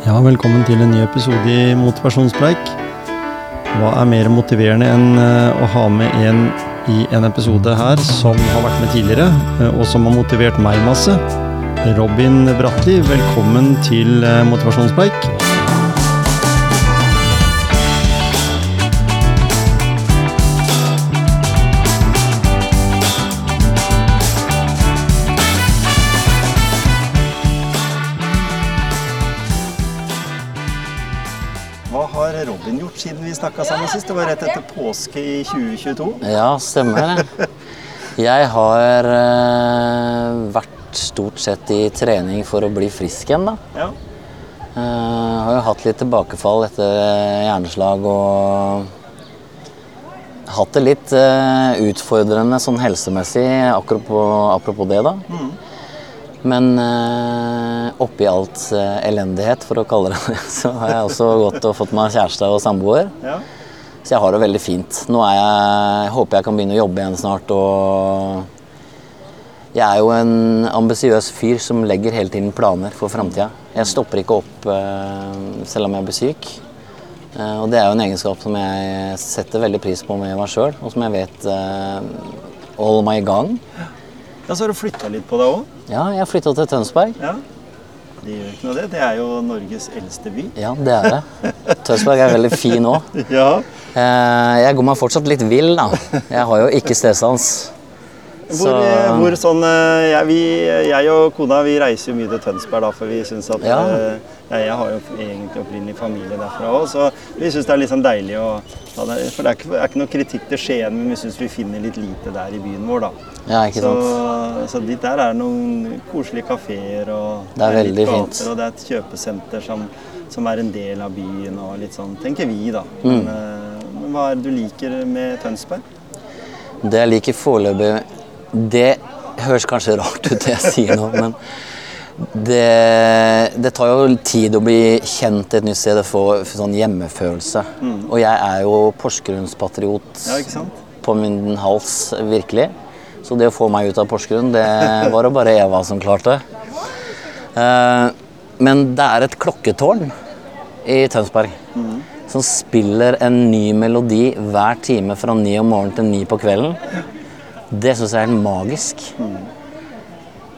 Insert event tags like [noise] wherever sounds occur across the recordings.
Ja, velkommen til en ny episode i Motivasjonspreik. Hva er mer motiverende enn eh, å ha med en i en episode her som har vært med tidligere, eh, og som har motivert meg masse? Robin Bratli, velkommen til eh, Motivasjonspreik. Snakka sammen sist? Det var rett etter påske i 2022. Ja, stemmer det. Jeg har uh, vært stort sett i trening for å bli frisk igjen, da. Ja. Uh, har jo hatt litt tilbakefall etter hjerneslag og hatt det litt uh, utfordrende sånn helsemessig, apropos, apropos det, da. Men eh, oppi alt eh, elendighet, for å kalle det det, [laughs] så har jeg også gått og fått meg kjæreste og samboer. ja. Så jeg har det veldig fint. Nå jeg, håper jeg kan begynne å jobbe igjen snart. Og jeg er jo en ambisiøs fyr som legger hele tiden planer for framtida. Jeg stopper ikke opp eh, selv om jeg blir syk. Eh, og det er jo en egenskap som jeg setter veldig pris på med meg sjøl, og som jeg vet eh, holder meg i gang. Ja, så har du flytta litt på deg òg. Ja, jeg har flytta til Tønsberg. Ja. Det gjør ikke noe det. Det er jo Norges eldste by. Ja, det er det. Tønsberg er veldig fin òg. [laughs] Ja. Eh, jeg går meg fortsatt litt vill, da. Jeg har jo ikke stedsans. Hvor, eh, hvor sånn eh, jeg, vi, jeg og kona vi reiser jo mye til Tønsberg, da, for vi syns at Ja. Jeg har jo egentlig opprinnelig familie derfra òg, så vi syns det er litt sånn deilig å ta det For det er ikke, er ikke noe kritikk til Skien, men vi syns vi finner litt lite der i byen vår, da. Ja, ikke Så, sant? så dit der er noen koselige kafeer, og Det er veldig gater, fint. Og det er et kjøpesenter som, som er en del av byen, og litt sånn, tenker vi, da. Mm. Men, eh, men hva er det du liker med Tønsberg? Det jeg liker foreløpig Det høres kanskje rart ut det jeg sier nå, men det, det tar jo tid å bli kjent et nytt sted og få sånn hjemmefølelse. Og jeg er jo Porsgrunnspatriot Mm. Ja, på min hals, virkelig. Så det å få meg ut av Porsgrunn, det [laughs] var det bare Eva som klarte. Uh, men det er et klokketårn i Tønsberg som spiller en ny melodi hver time fra ni om morgenen til ni på kvelden. Det syns jeg er helt magisk.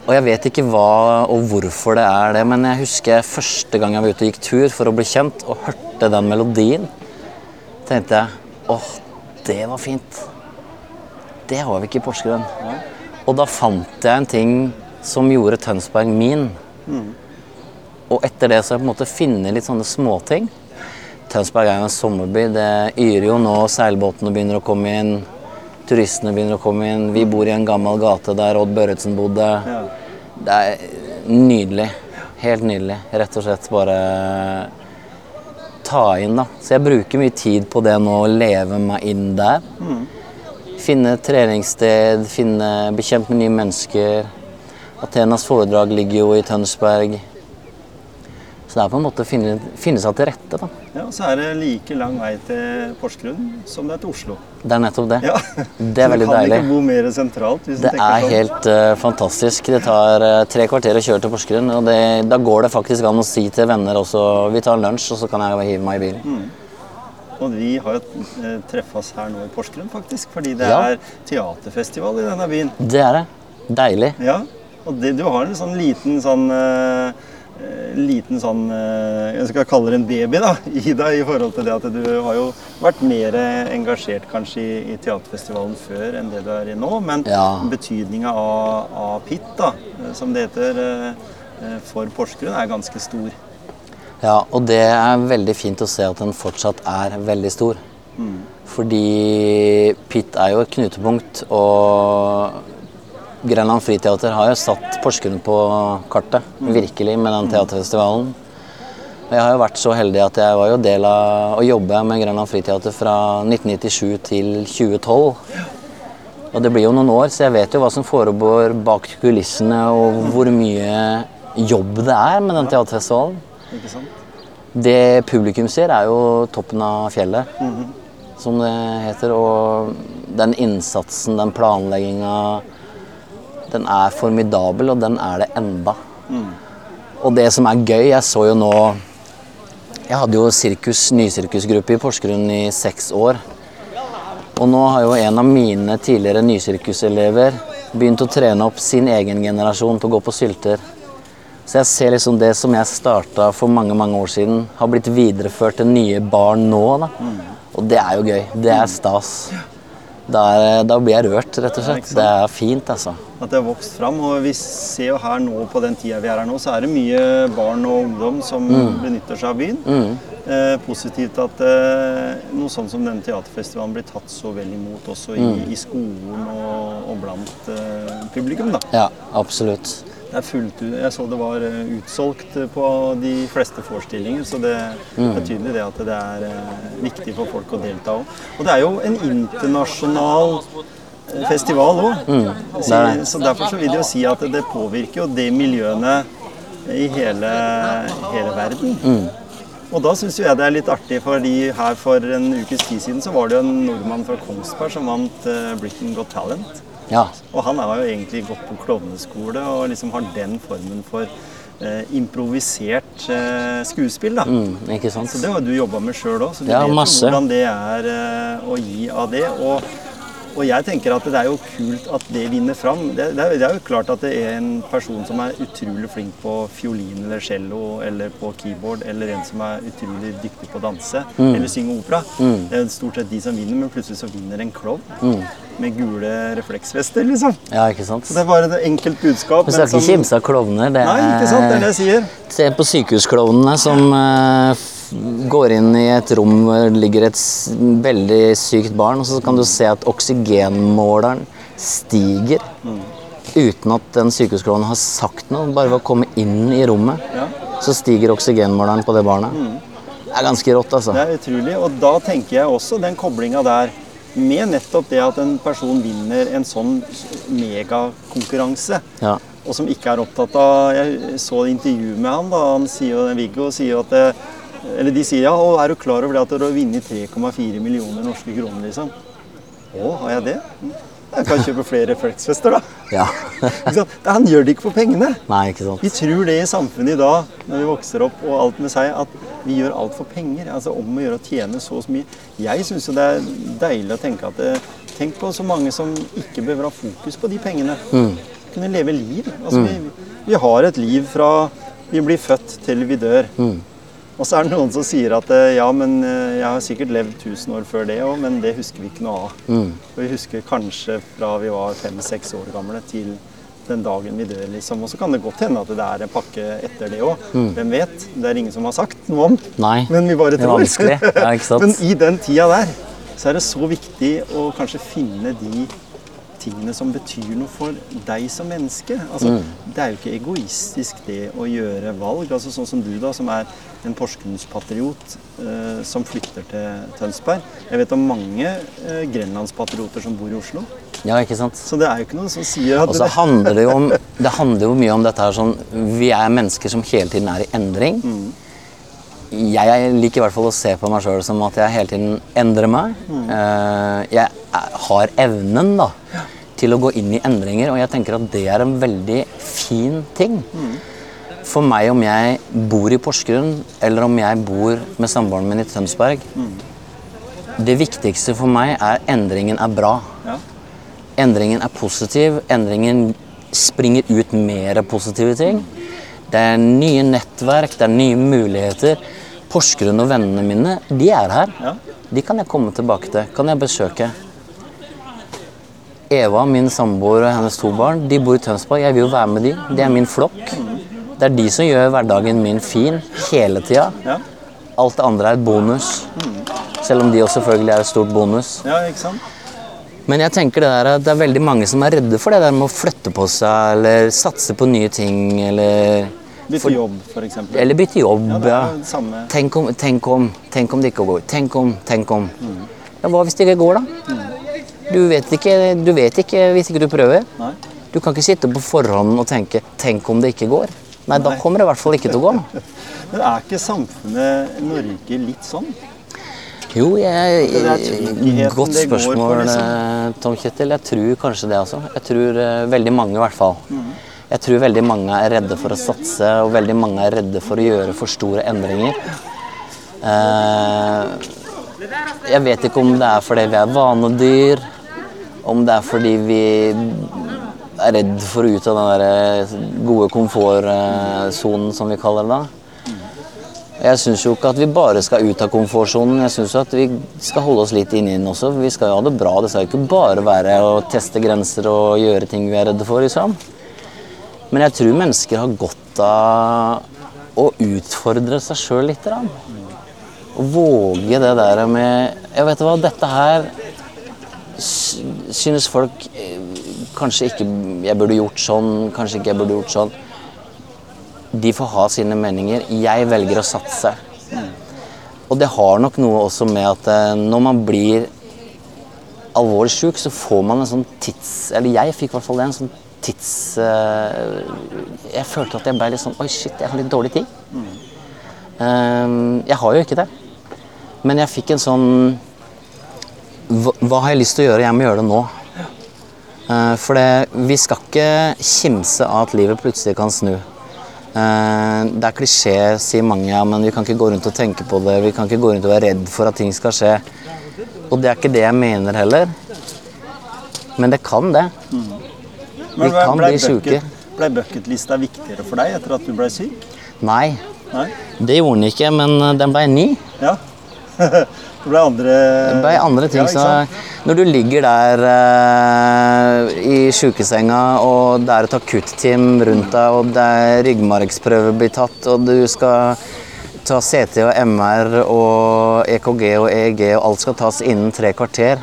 Og jeg vet ikke hva og hvorfor det er det, men jeg husker første gang jeg var ute og gikk tur for å bli kjent, og hørte den melodien, tenkte jeg åh, det var fint. Det har vi ikke i Porsgrunn. Og da fant jeg en ting som gjorde Tønsberg min. Og etter det så har jeg på en måte funnet litt sånne småting. Tønsberg er jo en sommerby. Det yrer jo nå, seilbåtene begynner å komme inn. Turistene begynner å komme inn. Vi bor i en gammel gate der Odd Børretzen bodde. Ja. Det er nydelig. Helt nydelig. Rett og slett bare ta inn, da. Så jeg bruker mye tid på det nå, å leve meg inn der. Finne treningssted, finne, med nye mennesker. Athenas foredrag ligger jo i Tønsberg. Så det er på en måte å finne, finne seg til rette, da. Ja, og Så er det like lang vei til Porsgrunn som det er til Oslo. Det er nettopp det. Ja. Det er veldig deilig. Du kan ikke bo mer sentralt. hvis du Det tenker er sånn. helt uh, fantastisk. Det tar uh, tre kvarter å kjøre til Porsgrunn. Og det, da går det faktisk an å si til venner også Vi tar lunsj, og så kan jeg hive meg i bilen. Og vi har jo eh, treffes her nå i Porsgrunn, faktisk. Fordi det Ja. er teaterfestival i denne byen. Det er det. Deilig. Ja, og det, du har en sånn liten sånn eh, liten sånn eh, Jeg skal kalle det en baby da, [laughs] i deg i forhold til det at du har jo vært mer engasjert kanskje i, i teaterfestivalen før enn det du er i nå. Men Ja. betydninga av, av PIT, da, eh, som det heter, eh, eh, for Porsgrunn er ganske stor. Ja, og det er veldig fint å se at den fortsatt er veldig stor. Fordi Pitt er jo et knutepunkt, og Grenland Friteater har jo satt Porsgrunn på kartet, virkelig, med den teaterfestivalen. Jeg har jo vært så heldig at jeg var jo del av å jobbe med Grenland Friteater fra 1997 til 2012. Og det blir jo noen år, så jeg vet jo hva som foregår bak kulissene, og hvor mye jobb det er med den teaterfestivalen. Det publikum ser, er jo toppen av fjellet, som det heter. Og den innsatsen, den planlegginga, den er formidabel, og den er det enda. Og det som er gøy Jeg så jo nå Jeg hadde jo sirkus, nysirkusgruppe i Porsgrunn i seks år. Og nå har jo en av mine tidligere nysirkuselever begynt å trene opp sin egen generasjon til å gå på sylter. Så jeg ser liksom det som jeg starta for mange mange år siden, har blitt videreført til nye barn nå. da. Og det er jo gøy. Det er stas. Da, er, da blir jeg rørt, rett og slett. Det er fint, altså. At det har vokst fram. Og vi ser jo her nå på den tida vi er her nå, så er det mye barn og ungdom som benytter seg av byen. Eh, positivt at eh, noe sånt som denne teaterfestivalen blir tatt så vel imot også i, i skolen og, og blant eh, publikum. da. Ja, absolutt. Er fullt. Jeg så det var eh, utsolgt eh, på de fleste forestillinger, så det, er tydelig det at det er eh, viktig for folk å delta òg. Og det er jo en internasjonal festival òg. mm. Så derfor så vil det jo si at det påvirker jo de miljøene i hele, hele verden. Og da syns jeg det er litt artig, fordi her for en ukes tid siden så var det jo en nordmann fra Kongsberg som vant Britain Got Talent. Ja. Og han har jo egentlig gått på klovneskole og liksom har den formen for eh, improvisert eh, skuespill. da. Mm, ikke sant? Så det har du jobba med sjøl òg, så du Ja, vet masse. hvordan det er eh, å gi av det. Og, og jeg tenker at det er jo kult at det vinner fram. Det, det, er, det er jo klart at det er en person som er utrolig flink på fiolin eller cello eller på keyboard, eller en som er utrolig dyktig på å danse Mm. eller synge opera. Det er stort sett de som vinner, men plutselig så vinner en klovn med gule refleksvester, liksom. ja, ikke sant? Så det er bare et enkelt budskap. Vi skal ikke kimse av klovner. Det er... Nei, ikke sant? Det er det jeg sier. Se på sykehusklovnene som f- går inn i et rom hvor det ligger et veldig sykt barn, og så kan du se at oksygenmåleren stiger uten at den sykehusklovnen har sagt noe. Bare ved å komme inn i rommet, Ja. så stiger oksygenmåleren på det barnet. Det er ganske rått, altså. Det er utrolig. Og da tenker jeg også den koblinga der med nettopp det at en person vinner en sånn megakonkurranse. Ja. Og som ikke er opptatt av Jeg så intervju med han, da. Han sier jo, Viggo sier jo at det, Eller de sier ja, og er du klar over det at du har vunnet 3,4 millioner norske kroner, liksom? Å, har jeg det? Mm. Jeg kan kjøpe flere Flexfester, da. [laughs] ja. [laughs] Han gjør det ikke for pengene. Nei, ikke sant. Vi tror det i samfunnet i dag, når vi vokser opp og alt med seg, at vi gjør alt for penger. Altså om å gjøre å tjene så og så mye. Jeg syns jo det er deilig å tenke at det, Tenk på så mange som ikke behøver ha fokus på de pengene. Mm. Kunne leve liv. Altså vi, vi har et liv fra vi blir født til vi dør. Og så er det noen som sier at eh, ja, men eh, jeg har sikkert levd 1000 år før det òg, men det husker vi ikke noe av. Og vi husker kanskje fra vi var fem-seks år gamle til den dagen vi dør, liksom. Og så kan det godt hende at det er en pakke etter det òg. Hvem vet? Det er ingen som har sagt noe om. Nei, Men vi bare det er. Ja? [laughs] Men i den tida der så er det så viktig å kanskje finne de tingene som betyr noe for deg som menneske. Altså, Mm. Det er jo ikke egoistisk det å gjøre valg. Altså Sånn som du, da, som er en Porsgrunnspatriot eh, som flytter til Tønsberg. Jeg vet om mange eh, grenlandspatrioter som bor i Oslo. Ja, ikke sant. Så det er jo ikke noe som sier at Og så handler det jo om [laughs] Det handler jo mye om dette her sånn Vi er mennesker som hele tiden er i endring. Jeg liker i hvert fall å se på meg sjøl som at jeg hele tiden endrer meg. Eh, Jeg er- har evnen da til å gå inn i endringer, og jeg tenker at det er en veldig fin ting. For meg om jeg bor i Porsgrunn, eller om jeg bor med samboeren min i Tønsberg Det viktigste for meg er endringen er bra. ja. Endringen er positiv. Endringen springer ut mer positive ting. Det er nye nettverk, det er nye muligheter. Porsgrunn og vennene mine, de er her. Ja. De kan jeg komme tilbake til. Kan jeg besøke. Eva, min samboer og hennes to barn, de bor i Tønsberg. Jeg vil jo være med de. Det er min flokk. Det er de som gjør hverdagen min fin hele tida. Ja. Alt det andre er et bonus. Selv om de også selvfølgelig er et stort bonus. ja, ikke sant? Men jeg tenker det der at det er veldig mange som er redde for det der med å flytte på seg eller satse på nye ting eller Bytte jobb, f.eks. Eller bytte jobb. Ja, det er det samme. Tenk, om, tenk om, tenk om det ikke går. Tenk om, tenk om. Ja, hva hvis det ikke går, da? Du vet ikke, du vet ikke hvis ikke du prøver. Nei. Du kan ikke sitte på forhånd og tenke 'tenk om det ikke går'. Nei, da kommer det i hvert fall ikke til å gå. Men er ikke samfunnet Norge litt sånn? Jo, jeg, Godt spørsmål, liksom. eh, Tom Kjetil. Jeg tror kanskje det, altså. Jeg tror eh, veldig mange, i hvert fall. Mm. Jeg tror veldig mange er redde for å satse, og veldig mange er redde for å gjøre for store endringer. Eh, jeg vet ikke om det er fordi vi er vanedyr, om det er fordi vi er redd for å ut av den der gode komfortsonen, som vi kaller det. da. Jeg syns jo ikke at vi bare skal ut av komfortsonen. Jeg syns at vi skal holde oss litt inni den også. Vi skal jo ha det bra. Det skal jo ikke bare være å teste grenser og gjøre ting vi er redde for. liksom. Men jeg tror mennesker har godt av å utfordre seg sjøl litt. Da. Å våge det der med Jeg vet hva, dette her synes folk eh, kanskje ikke jeg burde gjort sånn, kanskje ikke jeg burde gjort sånn. De får ha sine meninger. Jeg velger å satse. Og det har nok noe også med at eh, når man blir alvorlig sjuk, så får man en sånn tids... Eller jeg fikk i hvert fall det, en sånn tids... eh, jeg følte at jeg ble litt sånn Oi, shit, jeg har litt dårlig tid. Eh, jeg har jo ikke det. Men jeg fikk en sånn hva, hva har jeg lyst til å gjøre? Jeg må gjøre det nå. Uh, for det, vi skal ikke kimse av at livet plutselig kan snu. Uh, det er klisjé, sier mange, ja, men vi kan ikke gå rundt og tenke på det. Vi kan ikke gå rundt og være redd for at ting skal skje. Og det er ikke det jeg mener heller. Men det kan det. Vi kan bli sjuke. Ble bucketlista viktigere for deg etter at du ble syk? Nei, Nei? det gjorde den ikke, men eh, den ble ny. Ja. [laughs] det ble andre Det ble andre ting. Ja, så når du ligger der eh, i sjukesenga, og det er et akutteam rundt deg, og det er ryggmargsprøve blir tatt, og du skal ta CT og MR og EKG og EEG, og alt skal tas innen tre kvarter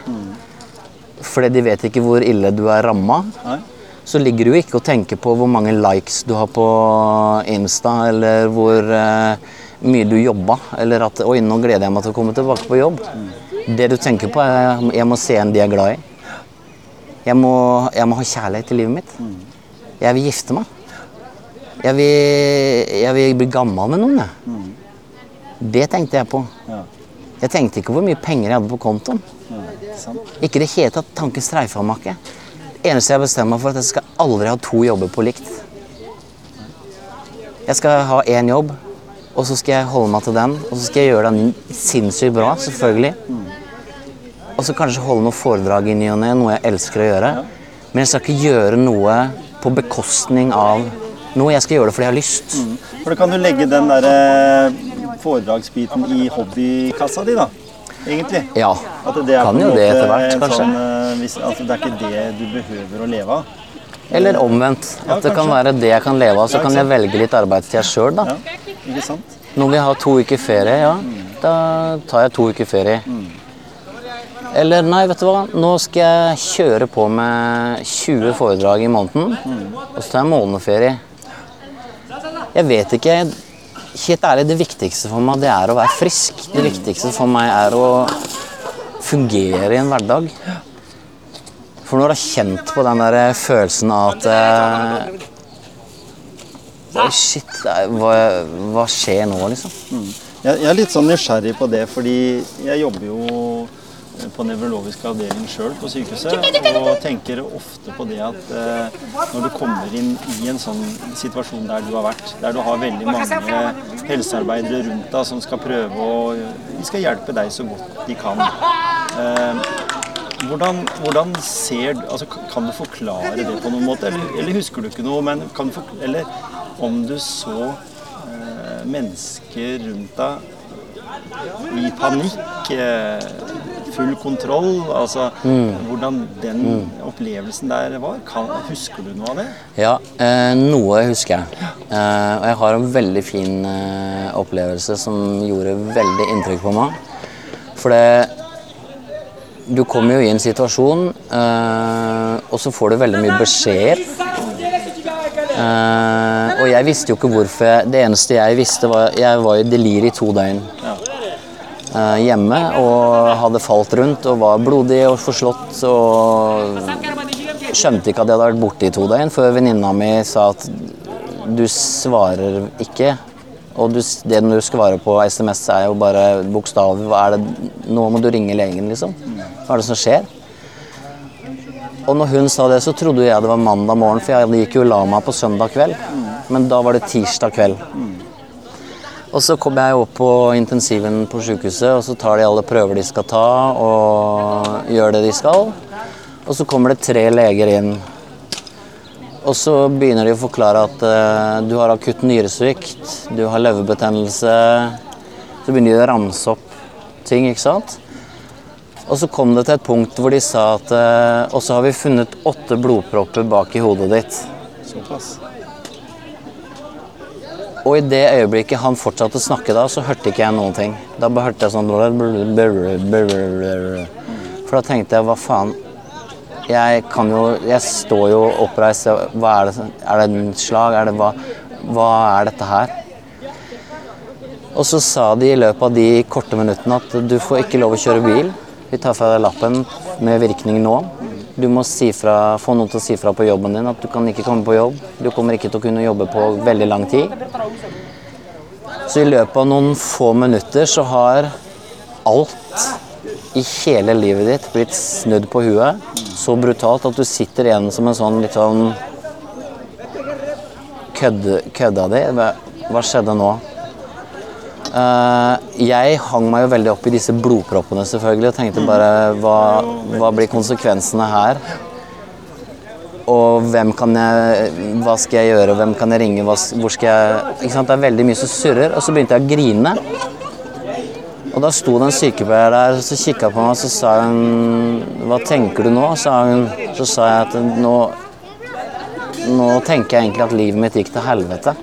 fordi de vet ikke hvor ille du er ramma, Nei. så ligger du ikke og tenker på hvor mange likes du har på Insta, eller hvor eh, mye du jobba, eller at Oi, nå gleder jeg meg til å komme tilbake på jobb. Det du tenker på, er jeg må se en de er glad i. Jeg må, jeg må ha kjærlighet i livet mitt. Jeg vil gifte meg. Jeg vil, jeg vil bli gammel med noen, jeg. Det tenkte jeg på. Jeg tenkte ikke hvor mye penger jeg hadde på kontoen. Ikke i det hele tatt. Tanken streifa meg ikke. Det eneste jeg bestemmer meg for, at jeg skal aldri ha to jobber på likt. Jeg skal ha én jobb, og så skal jeg holde meg til den. Og så skal jeg gjøre den sinnssykt bra, selvfølgelig. Og så kanskje holde noe foredrag i ny og ne, noe jeg elsker å gjøre. Men jeg skal ikke gjøre noe på bekostning av noe. Jeg skal gjøre det fordi jeg har lyst. For da kan du legge den der eh, foredragsbiten i hobbykassa di, da. Egentlig. Ja. Kan jo det etter hvert, kanskje. Sånn, eh, hvis, altså, det er ikke det du behøver å leve av. Eller omvendt. Ja, At det kan være det jeg kan leve av. Så Ja, kan jeg velge litt arbeidstid sjøl, da. Ja, ikke sant? Når vi har to uker ferie, ja, da tar jeg to uker ferie. Eller nei, vet du hva, nå skal jeg kjøre på med 20 foredrag i måneden, og så tar jeg månedferie. Jeg vet ikke. Helt ærlig, det viktigste for meg det er å være frisk. Det viktigste for meg er å fungere i en hverdag. For når du har kjent på den der følelsen av at eh, Oi, shit, hva, hva skjer nå, liksom? Jeg, jeg er litt sånn nysgjerrig på det, fordi jeg jobber jo på nevrologisk avdeling sjøl på sykehuset, og tenker ofte på det at eh, når du kommer inn i en sånn situasjon der du har vært, der du har veldig mange helsearbeidere rundt deg som skal prøve å De skal hjelpe deg så godt de kan. Eh, hvordan, hvordan ser du altså, Kan du forklare det på noen måte, eller, eller husker du ikke noe? Men kan du for, eller om du så eh, mennesker rundt deg i panikk, eh, full kontroll. Altså hvordan den opplevelsen der var. Kan, husker du noe av det? Ja, eh, noe husker jeg. Eh, og jeg har en veldig fin eh, opplevelse som gjorde veldig inntrykk på meg. For det Du kommer jo i en situasjon, eh, og så får du veldig mye beskjeder. Eh, og jeg visste jo ikke hvorfor. jeg- Det eneste jeg visste, var Jeg var i delir i to døgn eh, hjemme og hadde falt rundt og var blodig og forslått og skjønte ikke at jeg hadde vært borte i to døgn, før venninna mi sa at du svarer ikke. Og du, det du svarer på SMS er jo bare bokstaver. Er Nå må du ringe legen, liksom. Hva er det som skjer? Og når hun sa det, så trodde jeg det var mandag morgen, for jeg gikk jo la meg på søndag kveld. Men da var det tirsdag kveld. Og så kommer jeg opp på intensiven på sykehuset, og så tar de alle prøver de skal ta, og gjør det de skal. Og så kommer det tre leger inn. Og så begynner de å forklare at uh, du har akutt nyresvikt, du har leverbetennelse. Så begynner de å ramse opp ting, ikke sant. Og så kom det til et punkt hvor de sa at eh, Og så har vi funnet åtte blodpropper bak i hodet ditt. Såpass. Og i det øyeblikket han fortsatte å snakke da, så hørte ikke jeg noen ting. Da bare hørte jeg sånn For da tenkte jeg hva faen Jeg kan jo Jeg står jo oppreist. Hva er det? Er det en slag? Er det hva Hva er dette her? Og så sa de i løpet av de korte minuttene at du får ikke lov å kjøre bil. Vi tar fra deg lappen med virkning nå. Du må si fra, få noen til å si fra på jobben din at du kan ikke komme på jobb. Du kommer ikke til å kunne jobbe på veldig lang tid. Så i løpet av noen få minutter så har alt i hele livet ditt blitt snudd på huet så brutalt at du sitter igjen som en sånn litt sånn Kødda di? Hva skjedde nå? Eh, jeg hang meg jo veldig opp i disse blodproppene selvfølgelig og tenkte bare hva, hva blir konsekvensene her? Og hvem kan jeg Hva skal jeg gjøre? Hvem kan jeg ringe? Hva, hvor skal jeg Ikke sant? Det er veldig mye som surrer. Og så begynte jeg å grine. Og da sto det en sykepleier der og så kikka på meg og så sa hun Hva tenker du nå? Sa hun. Så sa jeg at nå Nå tenker jeg egentlig at livet mitt gikk til helvete.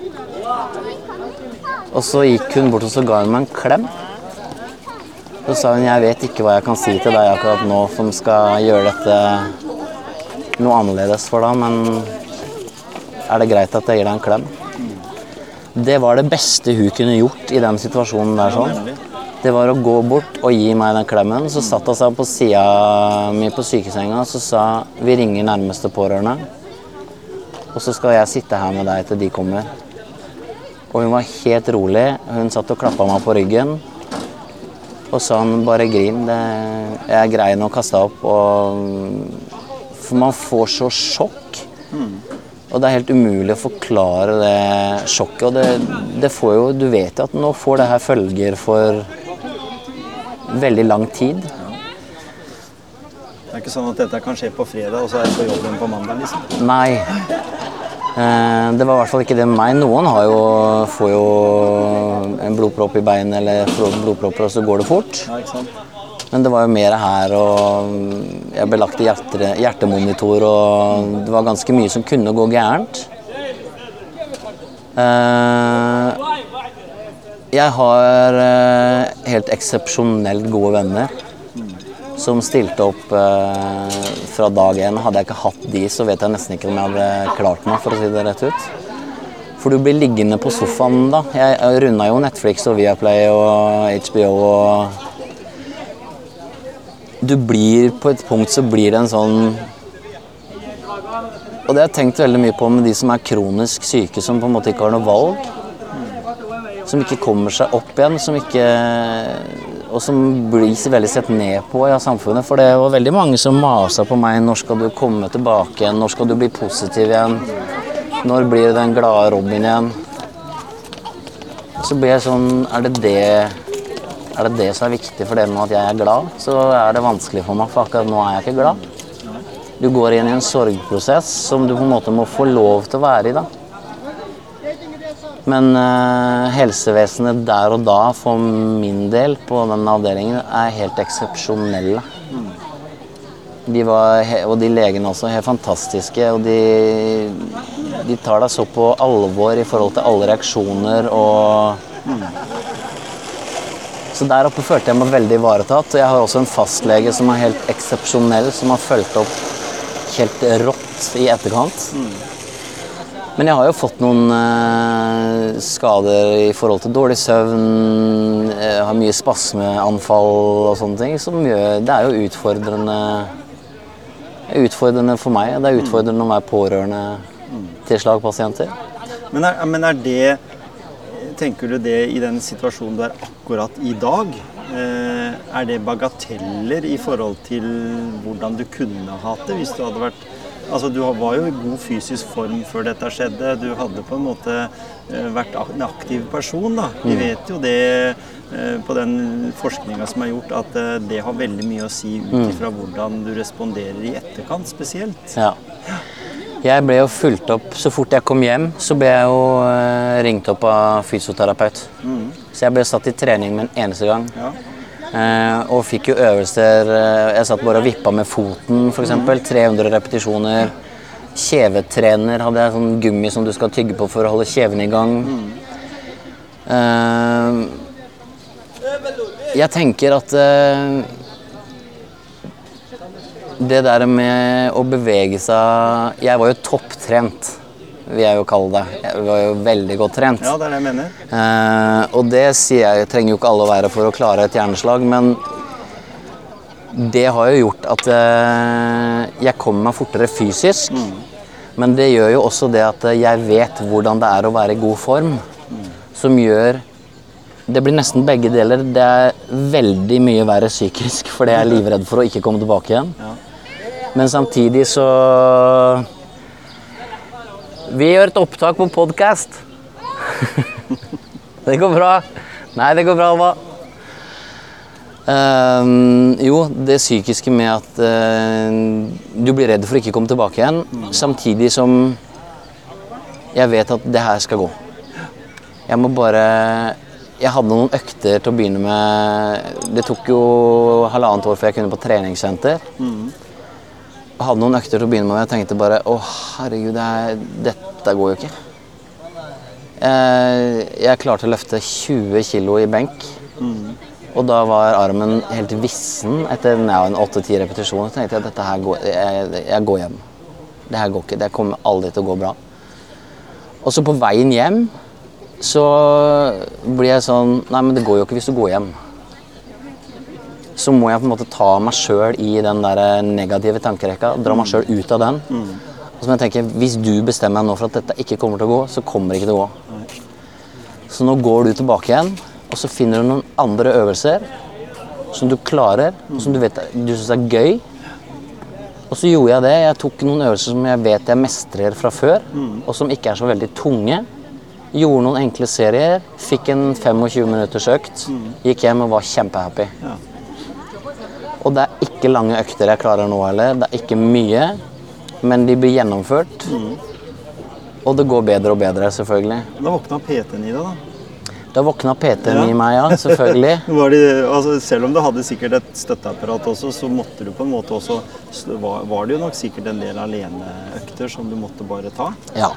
Og så gikk hun bort og så ga hun meg en klem. Så sa hun jeg vet ikke hva jeg kan si til deg akkurat nå som skal gjøre dette noe annerledes for deg, men er det greit at jeg gir deg en klem? Det var det beste hun kunne gjort i den situasjonen der sånn. Det var å gå bort og gi meg den klemmen. Så satt hun seg på sida mi på sykesenga og sa vi ringer nærmeste pårørende. Og så skal jeg sitte her med deg til de kommer. Og hun var helt rolig. Hun satt og klappa meg på ryggen. Og sa han bare grin. Det, jeg greier å kaste opp. Og, for man får så sjokk. Og det er helt umulig å forklare det sjokket. Og det, det får jo Du vet jo at nå får det her følger for veldig lang tid. Det er ikke sånn at dette kan skje på fredag, og så er jeg på jobben på mandag, liksom. Nei. Eh, Det var i hvert fall ikke det med meg. Noen har jo, får jo en blodpropp i beinet eller blodpropper, og så går det fort. Men det var jo mer her, og jeg ble lagt i hjerte, hjertemonitor, og det var ganske mye som kunne gå gærent. Eh, Jeg har eh, helt eksepsjonelt gode venner som stilte opp eh, fra dag én. Hadde jeg ikke hatt de, så vet jeg nesten ikke om jeg hadde klart meg, for å si det rett ut. For du blir liggende på sofaen da. Jeg, runda jo Netflix og Viaplay og HBO og Du blir På et punkt så blir det en sånn Og det har jeg tenkt veldig mye på med de som er kronisk syke, som på en måte ikke har noe valg. Som ikke kommer seg opp igjen, som ikke og som blir veldig sett ned på av samfunnet. For det var veldig mange som masa på meg. Når skal du komme tilbake igjen? Når skal du bli positiv igjen? Når blir du den glade Robin igjen? Så blir jeg sånn Er det det er det det som er viktig for det med at jeg er glad? Så er det vanskelig for meg, for akkurat nå er jeg ikke glad. Du går inn i en sorgprosess som du på en måte må få lov til å være i, da. Men uh, helsevesenet der og da, for min del, på den avdelingen, er helt eksepsjonelle. De var, og de legene også, helt fantastiske. Og de, de tar deg så på alvor i forhold til alle reaksjoner og Så der oppe følte jeg meg veldig ivaretatt. Og jeg har også en fastlege som er helt eksepsjonell, som har fulgt opp helt rått i etterkant. Men jeg har jo fått noen eh, skader i forhold til dårlig søvn, jeg har mye spasmeanfall og sånne ting, som gjør Det er jo utfordrende Utfordrende for meg. Det er utfordrende å være pårørende til slagpasienter. Men er, men er det Tenker du det i den situasjonen du er akkurat i dag? Eh, er det bagateller i forhold til hvordan du kunne hatt det hvis du hadde vært Altså, du var jo i god fysisk form før dette skjedde. Du hadde på en måte eh, vært en aktiv person. da. Vi vet jo det eh, på den forskninga som er gjort, at eh, det har veldig mye å si ut ifra hvordan du responderer i etterkant spesielt. Ja. Jeg ble jo fulgt opp Så fort jeg kom hjem, så ble jeg jo ringt opp av fysioterapeut. Så jeg ble satt i trening med en eneste gang. Ja. Eh, og fikk jo øvelser eh, Jeg satt bare og vippa med foten, f.eks. 300 repetisjoner. Kjevetrener hadde jeg sånn gummi som du skal tygge på for å holde kjeven i gang. Eh, jeg tenker at det der med å bevege seg Jeg var jo topptrent, vil jeg jo kalle det. Jeg var jo veldig godt trent. ja, det er det jeg mener. Eh, og det sier jeg trenger jo ikke alle å være for å klare et hjerneslag, men det har jo gjort at eh, jeg kommer meg fortere fysisk. Men det gjør jo også det at jeg vet hvordan det er å være i god form, som gjør Det blir nesten begge deler. Det er veldig mye verre psykisk fordi jeg er livredd for å ikke komme tilbake igjen. Men samtidig så Vi gjør et opptak på podkast. det går bra. Nei, det går bra, Alva. Um, jo, det psykiske med at uh, du blir redd for å ikke komme tilbake igjen, samtidig som jeg vet at det her skal gå. Jeg må bare Jeg hadde noen økter til å begynne med. Det tok jo halvannet år før jeg kunne på treningssenter. Jeg hadde noen økter til å begynne med, og jeg tenkte bare Å, herregud, det er, dette går jo ikke. Jeg, jeg klarte å løfte 20 kg i benk. Og da var armen helt vissen etter ja, en 8-10 repetisjoner. Så tenkte jeg at dette her går, jeg, jeg går hjem. Det her går ikke. Det kommer aldri til å gå bra. Og så på veien hjem så blir jeg sånn Nei, men det går jo ikke hvis du går hjem. Så må jeg på en måte ta meg sjøl i den der negative tankerekka. Dra meg sjøl ut av den. Og så må jeg tenke, Hvis du bestemmer deg nå for at dette ikke kommer til å gå, så kommer det ikke til å gå. Så nå går du tilbake igjen, og så finner du noen andre øvelser som du klarer, mm. som du vet du syns er gøy. Og så gjorde jeg det. Jeg tok noen øvelser som jeg vet jeg mestrer fra før, og som ikke er så veldig tunge. Gjorde noen enkle serier, fikk en 25 minutters økt, gikk hjem og var kjempehappy. Og det er ikke lange økter jeg klarer nå heller. Det er ikke mye, men de blir gjennomført. Og det går bedre og bedre, selvfølgelig. Da våkna PT-en i deg, da. Da våkna PT-en Ja. i meg, ja. Selvfølgelig. [laughs] Var det, altså, selv om du hadde sikkert et støtteapparat også, så måtte du på en måte også Var, var det jo nok sikkert en del aleneøkter som du måtte bare ta? Ja.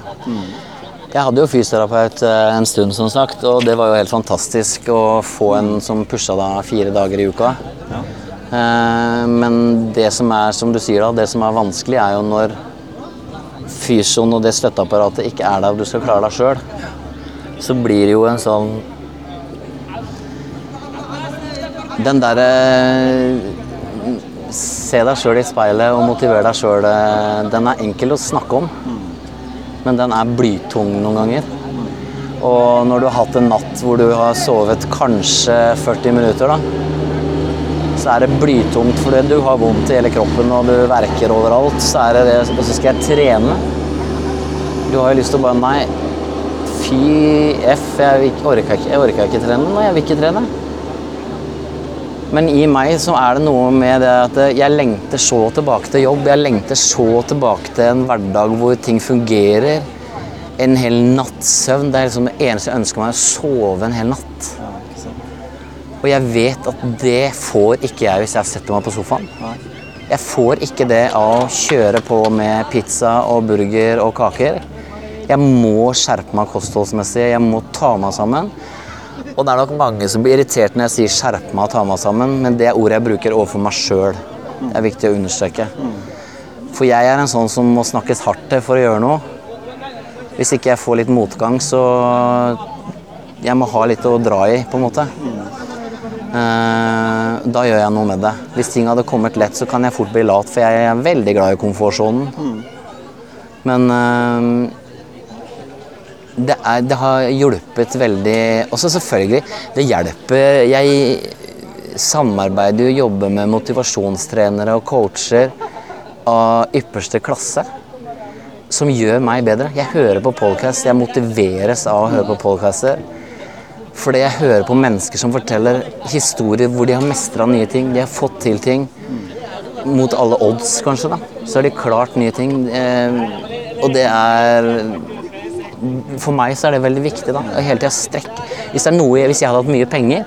Jeg hadde jo fysioterapeut eh, en stund, som sagt, og det var jo helt fantastisk å få en som pusha deg fire dager i uka. Ja. Eh, Men det som er, som du sier da, det som er vanskelig, er jo når fysioen og det støtteapparatet ikke er der og du skal klare deg sjøl. Så blir det jo en sånn Den derre Se deg sjøl i speilet og motivere deg sjøl, den er enkel å snakke om. Men den er blytung noen ganger. Og når du har hatt en natt hvor du har sovet kanskje 40 minutter, da, så er det blytungt fordi du har vondt i hele kroppen og du verker overalt. Så er det det, og så skal jeg trene. Du har jo lyst til å bare Nei, fy f, jeg orka ikke- ikke trene. Nei, jeg vil ikke trene. Men i meg så er det noe med det at jeg lengter så tilbake til jobb. Jeg lengter så tilbake til en hverdag hvor ting fungerer. En hel natts søvn. Det er liksom det eneste jeg ønsker meg, å sove en hel natt. Og jeg vet at det får ikke jeg hvis jeg setter meg på sofaen. Jeg får ikke det av å kjøre på med pizza og burger og kaker. Jeg må skjerpe meg kostholdsmessig, jeg må ta meg sammen. Og det er nok mange som blir irritert når jeg sier 'skjerpe meg og ta meg sammen', men det er ordet jeg bruker overfor meg sjøl. Det er viktig å understreke. For jeg er en sånn som må snakkes hardt til for å gjøre noe. Hvis ikke jeg får litt motgang, så Jeg må ha litt å dra i, på en måte. Eh, da gjør jeg noe med det. Hvis ting hadde kommet lett, så kan jeg fort bli lat, for jeg er veldig glad i komfortsonen. Men eh, det, er, det har hjulpet veldig Også selvfølgelig, det hjelper Jeg samarbeider og jobber med motivasjonstrenere og coacher av ypperste klasse. som gjør meg bedre. Jeg hører på podcast, jeg motiveres av å høre på podcaster. Fordi jeg hører på mennesker som forteller historier hvor de har mestra nye ting, de har fått til ting. Mot alle odds, kanskje, da. Så har de klart nye ting. Eh, og det er For meg så er det veldig viktig, da. Hele tida strekke Hvis det er noe Hvis jeg hadde hatt mye penger,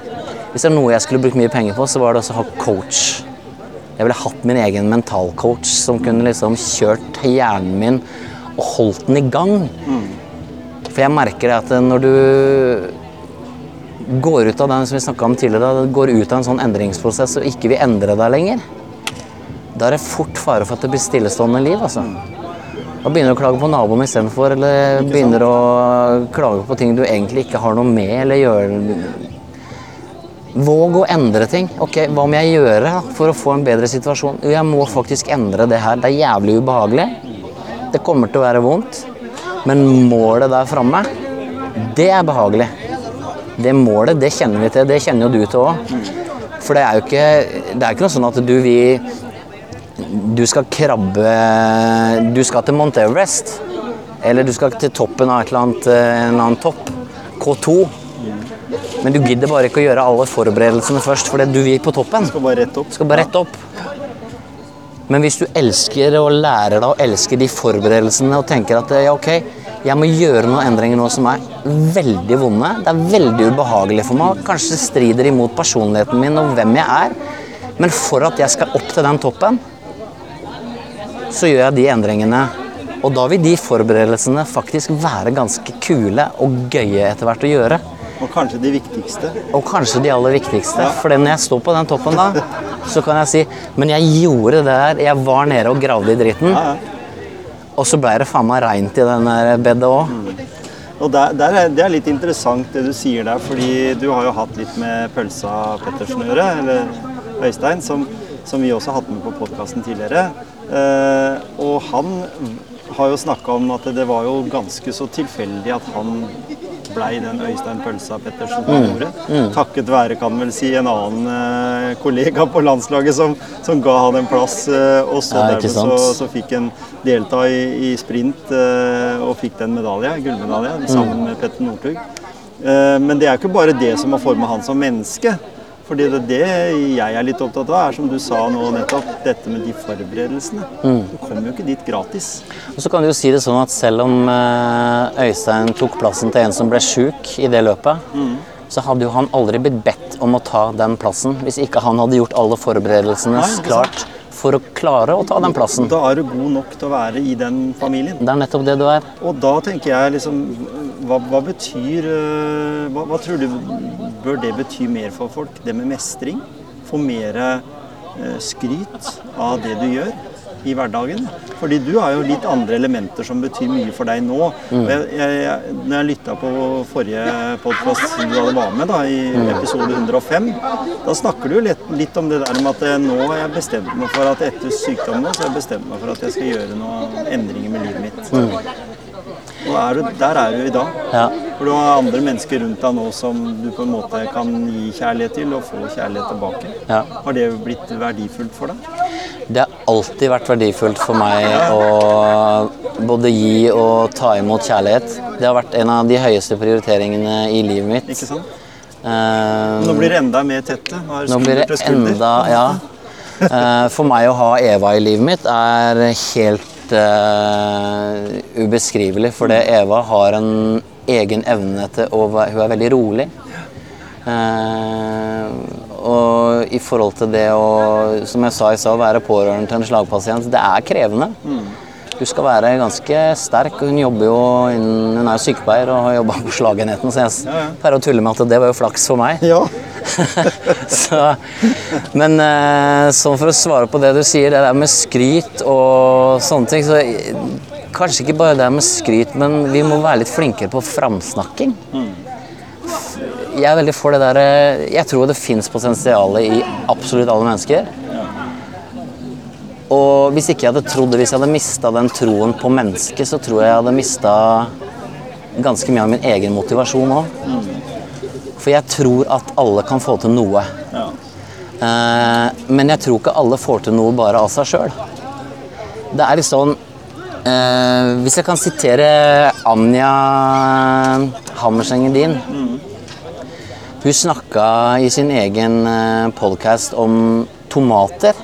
hvis det er noe jeg skulle brukt mye penger på, så var det også å ha coach. Jeg ville hatt min egen mentalcoach som kunne liksom kjørt hjernen min og holdt den i gang. For jeg merker at når du går ut av den som vi om tidligere, går ut av en sånn endringsprosess og ikke vil endre deg lenger, da er det fort fare for at det blir stillestående liv. altså. Da begynner du å klage på naboen istedenfor, eller begynner å klage på ting du egentlig ikke har noe med, eller gjør Våg å endre ting. Ok, Hva må jeg gjøre for å få en bedre situasjon? Jo, jeg må faktisk endre det her. Det er jævlig ubehagelig. Det kommer til å være vondt. Men målet der framme, det er behagelig. Det målet, det kjenner vi til. Det kjenner jo du til òg. For det er jo ikke, det er ikke noe sånn at du vil Du skal krabbe Du skal til Mount Everest. Eller du skal til toppen av et eller annet, en eller annen topp. K2. Men du gidder bare ikke å gjøre alle forberedelsene først, fordi du vil på toppen. Skal bare rett opp. Skal bare rett opp. Men hvis du elsker og lærer deg å elske de forberedelsene og tenker at ja, ok, jeg må gjøre noen endringer nå som er veldig vonde, det er veldig ubehagelig for meg, kanskje strider imot personligheten min og hvem jeg er, men for at jeg skal opp til den toppen, så gjør jeg de endringene. Og da vil de forberedelsene faktisk være ganske kule og gøye etter hvert å gjøre. Og kanskje de viktigste. Og kanskje de aller viktigste. For når jeg står på den toppen da, så kan jeg si Men jeg gjorde det der. Jeg var nede og gravde i dritten. Ja, ja. Og så ble det faen meg reint i den der bedet òg. Og der, der er, Det er litt interessant det du sier der, fordi du har jo hatt litt med Pølsa Pettersen å gjøre, eller Øystein, som, som vi også har hatt med på podkasten tidligere. Eh, og han har jo snakka om at det var jo ganske så tilfeldig at han blei den Øystein Pølsa Pettersen på Mm. Takket være, kan vel si, en annen eh, kollega på landslaget som, som ga han en plass. eh, og så Ja, dermed så, så fikk han delta i, i sprint eh, og fikk den medaljen, gullmedaljen, sammen med Petter Northug. Eh, men det er ikke bare det som har forma han som menneske. Fordi det, det jeg er litt opptatt av, er som du sa nå nettopp, dette med de forberedelsene. Du kommer jo ikke dit gratis. Og så kan du jo si det sånn at selv om eh, Øystein tok plassen til en som ble sjuk i det løpet, så hadde jo han aldri blitt bedt om å ta den plassen hvis ikke han hadde gjort alle forberedelsene Nei, klart for å klare å ta den plassen. Da er du god nok til å være i den familien. Det er nettopp det du er. Og da tenker jeg liksom Hva, hva betyr eh, hva, hva tror du bør det bety mer for folk? Det med mestring? Få mer eh, skryt av det du gjør i hverdagen? Fordi du har jo litt andre elementer som betyr mye for deg nå. Mm. Jeg, jeg, når jeg lytta på forrige podkast du hadde vært med, da, i episode 105, da snakker du litt, litt om det der med at eh, nå har jeg bestemt meg for at etter sykdommen så har jeg bestemt meg for at jeg skal gjøre noen endringer med livet mitt. Og er du, der er du i dag. Ja. For du har andre mennesker rundt deg nå som du på en måte kan gi kjærlighet til og få kjærlighet tilbake. Ja. Har det blitt verdifullt for deg? Det alltid vært verdifullt for meg å både gi og ta imot kjærlighet. Det har vært en av de høyeste prioriteringene i livet mitt. Ikke sant? Uh, Nå blir det enda mer tette. Nå blir det enda Ja. Uh, For meg å ha Eva i livet mitt er helt uh, ubeskrivelig. For det Eva har en egen evne til å Hun er veldig rolig. Eh, og i forhold til det å, som jeg sa i stad, være pårørende til en slagpasient, det er krevende. Du skal være ganske sterk, hun jobber jo innen, hun er jo sykepleier og har jobba på slagenheten, så jeg pleier å tulle med at det var jo flaks for meg. Ja. [laughs] så, men sånn for å svare på det du sier, det der med skryt og sånne ting så Kanskje ikke bare det med skryt, men vi må være litt flinkere på framsnakking. Jeg er veldig for det der eh, Jeg tror det fins potensial i absolutt alle mennesker. Og hvis ikke jeg hadde trodd hvis jeg hadde mista den troen på mennesket, så tror jeg jeg hadde mista ganske mye av min egen motivasjon òg. For jeg tror at alle kan få til noe. Eh, men jeg tror ikke alle får til noe bare av seg sjøl. Det er litt sånn Eh, hvis jeg kan sitere Anja Hammerseng Edin Hun snakka i sin egen podkast om tomater.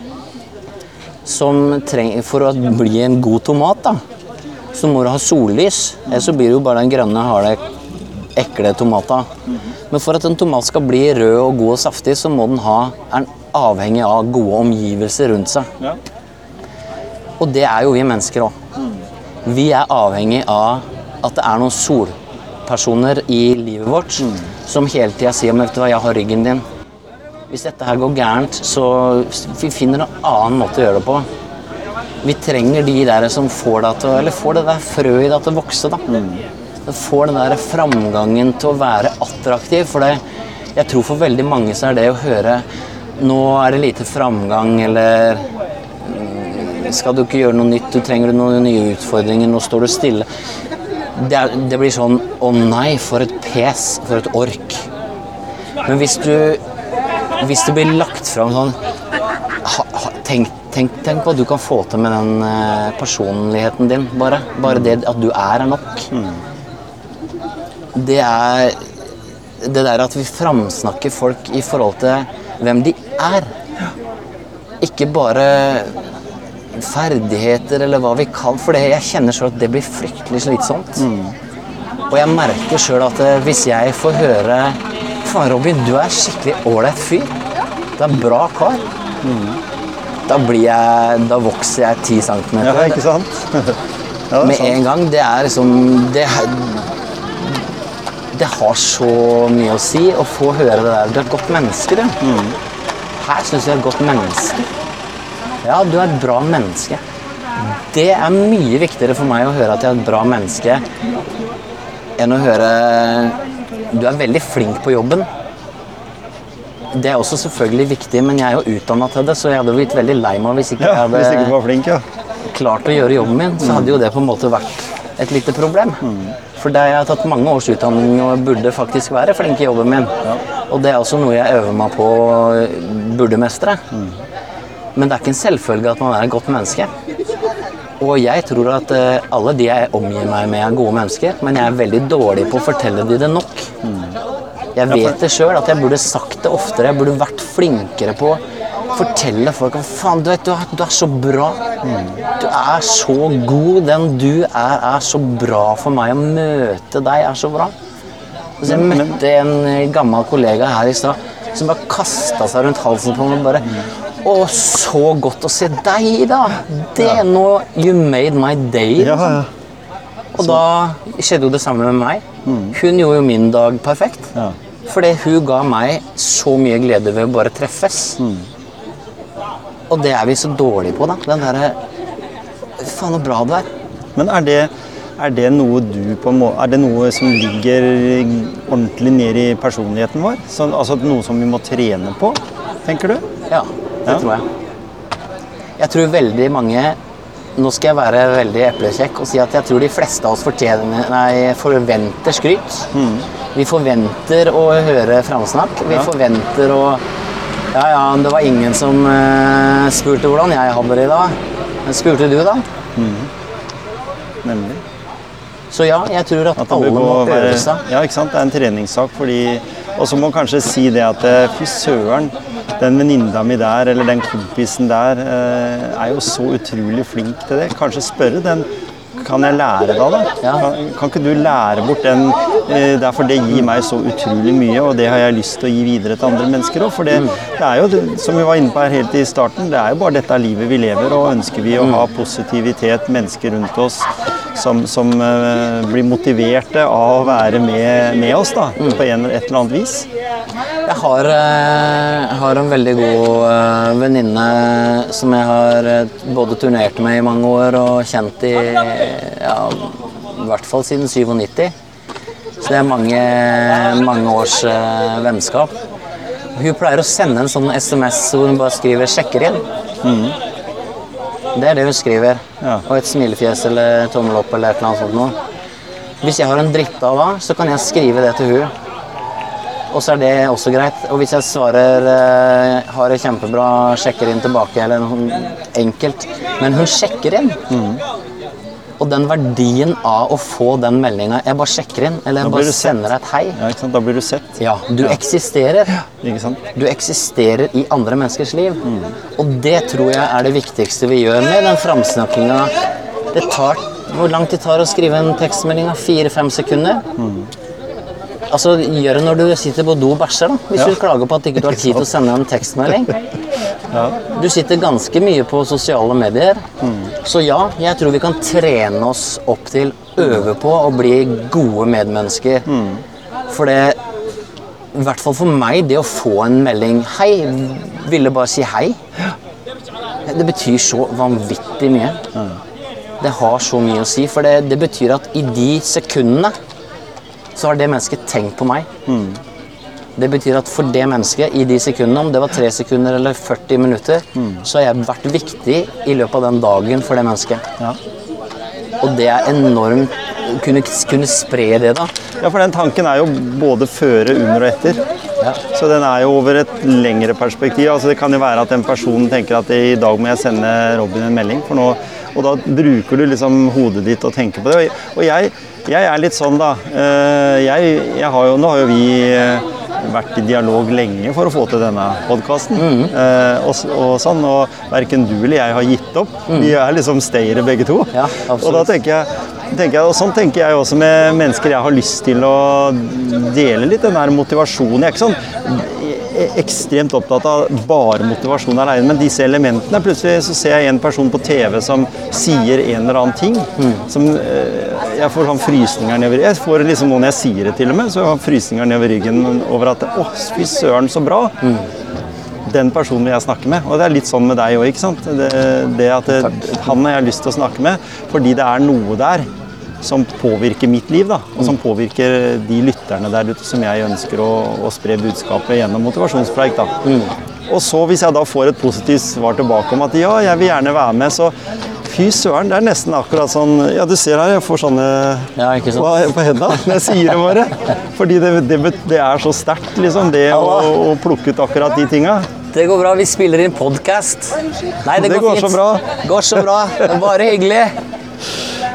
Som trenger, for å bli en god tomat, da, så må du ha sollys. Ellers så blir det jo bare den grønne, harde, ekle tomata. Men for at en tomat skal bli rød og god og saftig, så må den ha, er den avhengig av gode omgivelser rundt seg. Ja. Og det er jo vi mennesker òg. Vi er avhengig av at det er noen solpersoner i livet vårt som hele tida sier men vet du hva, jeg har ryggen din. Hvis dette her går gærent, så vi finner en annen måte å gjøre det på. Vi trenger de der som får det, til Eller får det der frøet i deg til å vokse, da. Det får den der framgangen til å være attraktiv. For det, jeg tror for veldig mange så er det å høre Nå er det lite framgang, eller skal du ikke gjøre noe nytt, du trenger noen nye utfordringer, nå står du stille. Det, det blir sånn Å nei, for et pes, for et ork. Men hvis du, hvis det blir lagt fram sånn ha, ha, tenk, tenk, tenk hva du kan få til med den eh, personligheten din, bare. Bare det at du er, er nok. Det er det der at vi framsnakker folk i forhold til hvem de er. Ikke bare ferdigheter eller hva vi kan. For det, jeg kjenner sjøl at det blir fryktelig slitsomt. Og jeg merker sjøl at eh, hvis jeg får høre Faen, Robin, du er skikkelig ålreit fyr. Du er en bra kar. Da blir jeg Da vokser jeg ti centimeter. ja, ikke sant? [laughs] Ja, Med sant. en gang. Det er liksom Det, det har så mye å si å få høre det der. Du er et godt menneske, du. Mm. Her syns jeg er et godt menneske. Ja, du er et bra menneske. Det er mye viktigere for meg å høre at jeg er et bra menneske, enn å høre Du er veldig flink på jobben. Det er også selvfølgelig viktig, men jeg er jo utdanna til det, så jeg hadde blitt veldig lei meg hvis ikke Ja, jeg hadde ikke flink, ja. klart å gjøre jobben min, så hadde jo det på en måte vært et lite problem. For det jeg har tatt mange års utdanning og burde faktisk være flink i jobben min. Og det er også noe jeg øver meg på å burde mestre. Men det er ikke en selvfølge at man er et godt menneske. Og jeg tror at eh, alle de jeg omgir meg med, er gode mennesker, men jeg er veldig dårlig på å fortelle de det nok. Jeg vet det sjøl, at jeg burde sagt det oftere. Jeg burde vært flinkere på å fortelle folk at faen, du vet, du er, du er så bra. Du er så god. Den du er, er så bra for meg. Å møte deg er så bra. Så jeg møtte en gammel kollega her i stad som bare kasta seg rundt halsen på meg og bare Å, så godt å se deg, da! Det nå You made my day. Liksom. ja. Og da skjedde jo det samme med meg. Hun gjorde jo min dag perfekt. Ja. Fordi hun ga meg så mye glede ved å bare treffes. Og det er vi så dårlige på, da. Den derre Faen, så bra du er. Men er det, er det noe du på en må Er det noe som ligger ordentlig ned i personligheten vår? Så, altså noe som vi må trene på, tenker du? Ja, det Ja. tror jeg. Jeg tror veldig mange Nå skal jeg være veldig eplekjekk og si at jeg tror de fleste av oss nei, forventer skryt. Vi forventer å høre framsnakk. Vi Ja. forventer å Ja, ja, det var ingen som uh, spurte hvordan jeg hadde det i dag. Men spurte du, da? Nemlig. Så ja, jeg tror at, At alle må gå øve seg. ja, ikke sant? Det er en treningssak. fordi Og så må man kanskje si det at eh, fy søren, den venninna mi der eller den kompisen der eh, er jo så utrolig flink til det. Kanskje spørre den kan jeg lære det da? Ja. Kan, kan ikke du lære bort den? Eh, derfor det gir meg så utrolig mye, og det har jeg lyst til å gi videre til andre mennesker òg. For det, det er jo, som vi var inne på her helt i starten, det er jo bare dette livet vi lever, og ønsker vi å ha positivitet, mennesker rundt oss som, som uh, blir motiverte av å være med, med oss da, på en, et eller annet vis. Jeg har, uh, har en veldig god uh, venninne som jeg har både turnert med i mange år og kjent i ja, i hvert fall siden 97. Så det er mange, mange års vennskap. Hun pleier å sende en sånn SMS hvor hun bare skriver 'sjekker inn'. Det er det hun skriver. Ja. Og et smilefjes eller tommel opp eller et eller annet sånt noe. Hvis jeg har en drittdag da, så kan jeg skrive det til hun. Og så er det også greit. Og hvis jeg svarer eh, har det kjempebra, sjekker inn tilbake eller noe enkelt Men hun sjekker inn. Og den verdien av å få den meldinga Jeg bare sjekker inn, eller jeg bare sender deg et hei. Ja, ikke sant? Da blir du sett. Ja, du eksisterer. Ikke sant? Du eksisterer i andre menneskers liv. Og det tror jeg er det viktigste vi gjør med den framsnakkinga. Det tar Hvor lang tid tar det å skrive en tekstmelding? Fire-fem sekunder? Altså, Gjør det når du sitter på do og bæsjer, da. Hvis Ja. du klager på at ikke du har tid til å sende en tekstmelding. Du sitter ganske mye på sosiale medier. Så ja, jeg tror vi kan trene oss opp til, øve på å bli gode medmennesker. For det I hvert fall for meg, det å få en melding 'Hei', ville bare si hei. Det betyr så vanvittig mye. Det har så mye å si, for det, det betyr at i de sekundene så har det mennesket tenkt på meg. Det betyr at for det mennesket, i de sekundene, om det var 3 sekunder eller 40 minutter, så har jeg vært viktig i løpet av den dagen for det mennesket. Ja. Og det er enormt å kunne, kunne spre det, da. ja, for den tanken er jo både føre, under og etter. Ja. Så den er jo over et lengre perspektiv. Altså det kan jo være at en person tenker at i dag må jeg sende Robin en melding, for nå, og da bruker du liksom hodet ditt og tenker på det. Og jeg, jeg er litt sånn, da. Eh, Jeg, jeg har jo, nå har jo vi eh, vært i dialog lenge for å få til denne podkasten. og, s- og sånn, og verken du eller jeg har gitt opp. Vi er liksom stayere begge to. Ja, og da tenker jeg, tenker jeg, og sånn tenker jeg også med mennesker jeg har lyst til å dele litt den der motivasjonen. Jeg er ikke sånn e- ekstremt opptatt av bare motivasjon alene, men disse elementene. Plutselig så ser jeg en person på TV som sier en eller annen ting. som eh, Jeg får sånn frysninger nedover Jeg får liksom noen når jeg sier det til og med, så jeg har frysninger nedover ryggen over at Å, fy søren, så bra! den personen vil jeg snakke med. Og det er litt sånn med deg òg. Det, det at det, han har jeg lyst til å snakke med fordi det er noe der som påvirker mitt liv, da. Og som påvirker de lytterne der ute som jeg ønsker å, å spre budskapet gjennom motivasjonspreik, da. Og så hvis jeg da får et positivt svar tilbake om at ja, jeg vil gjerne være med, så fy søren, det er nesten akkurat sånn Ja, du ser her, jeg får sånne Ja, ikke sant? på hendene [laughs] når jeg sier det bare. Fordi det, det, det er så sterkt, liksom, det å, å plukke ut akkurat de tinga. Det går bra, vi spiller inn podkast. Nei, det, Det går så bra. Går så bra. Bare hyggelig.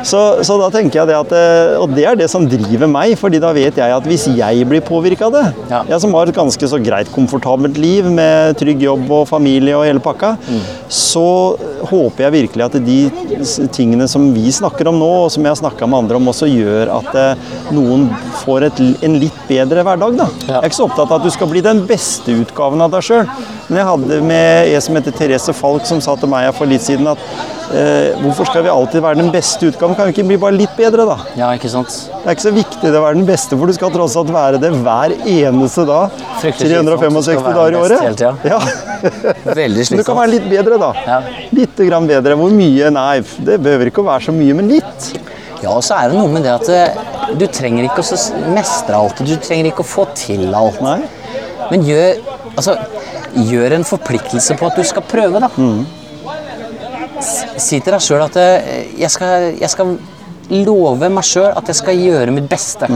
Så, så da tenker jeg det at eh, Og det er det som driver meg, fordi da vet jeg at hvis jeg blir påvirka av det Ja. Jeg som har et ganske så greit, komfortabelt liv med trygg jobb og familie og hele pakka, så håper jeg virkelig at de tingene som vi snakker om nå, og som jeg har snakka med andre om, også gjør at eh, noen får et, en litt bedre hverdag. da. Jeg er ikke så opptatt av at du skal bli den beste utgaven av deg sjøl. Men jeg hadde med en som heter Therese Falk, som sa til meg for litt siden at eh, hvorfor skal vi alltid være den beste utgaven? Kan vi ikke bli bare litt bedre, da? Ja, ikke sant? Det er ikke så viktig det å være den beste, for du skal tross alt være det hver eneste dag. Fryktelig slitsomt. Du 365 skal være dager i året. hele tiden. Ja. Veldig [laughs] slitsomt. du kan være litt bedre, da. Ja. Litt grann bedre. Hvor mye? Nei, det behøver ikke å være så mye, men litt. Ja, og så er det noe med det at eh, du trenger ikke å mestre alt. Du trenger ikke å få til alt. Nei. Men gjør, altså, gjør en forpliktelse på at du skal prøve, da. S- Si til deg sjøl at eh, jeg skal, jeg skal love meg sjøl at jeg skal gjøre mitt beste.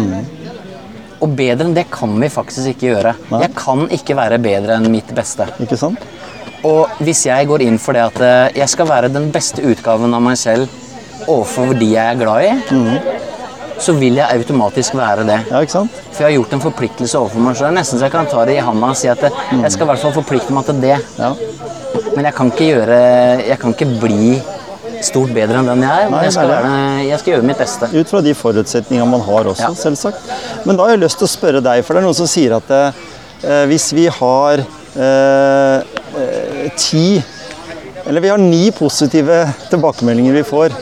Og bedre enn det kan vi faktisk ikke gjøre. Jeg kan ikke være bedre enn mitt beste. Ikke sant? Og hvis jeg går inn for det at eh, jeg skal være den beste utgaven av meg selv overfor de jeg er glad i, så vil jeg automatisk være det. Ja, ikke sant? For jeg har gjort en forpliktelse overfor meg sjøl. Nesten så jeg kan ta det i handa og si at eh, jeg skal i hvert fall forplikte meg til det. Ja. Men jeg kan ikke gjøre Jeg kan ikke bli stort bedre enn den jeg er. Men jeg skal, være, jeg skal gjøre mitt beste. Ut fra de forutsetningene man har også, Ja. selvsagt. Men da har jeg lyst til å spørre deg, for det er noen som sier at eh, hvis vi har eh, eh, ti Eller vi har ni positive tilbakemeldinger vi får,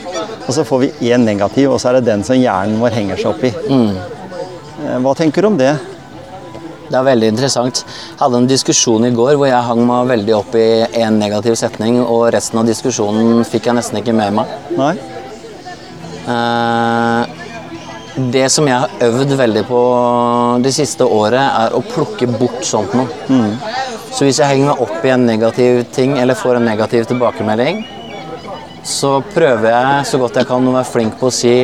og så får vi én negativ, og så er det den som hjernen vår henger seg opp i. Mm. Hva tenker du om det? Det er veldig interessant. Jeg hadde en diskusjon i går hvor jeg hang meg veldig opp i én negativ setning, og resten av diskusjonen fikk jeg nesten ikke med meg. Nei? Eh, det som jeg har øvd veldig på det siste året, er å plukke bort sånt noe. Så hvis jeg henger meg opp i en negativ ting, eller får en negativ tilbakemelding, så prøver jeg så godt jeg kan å være flink på å si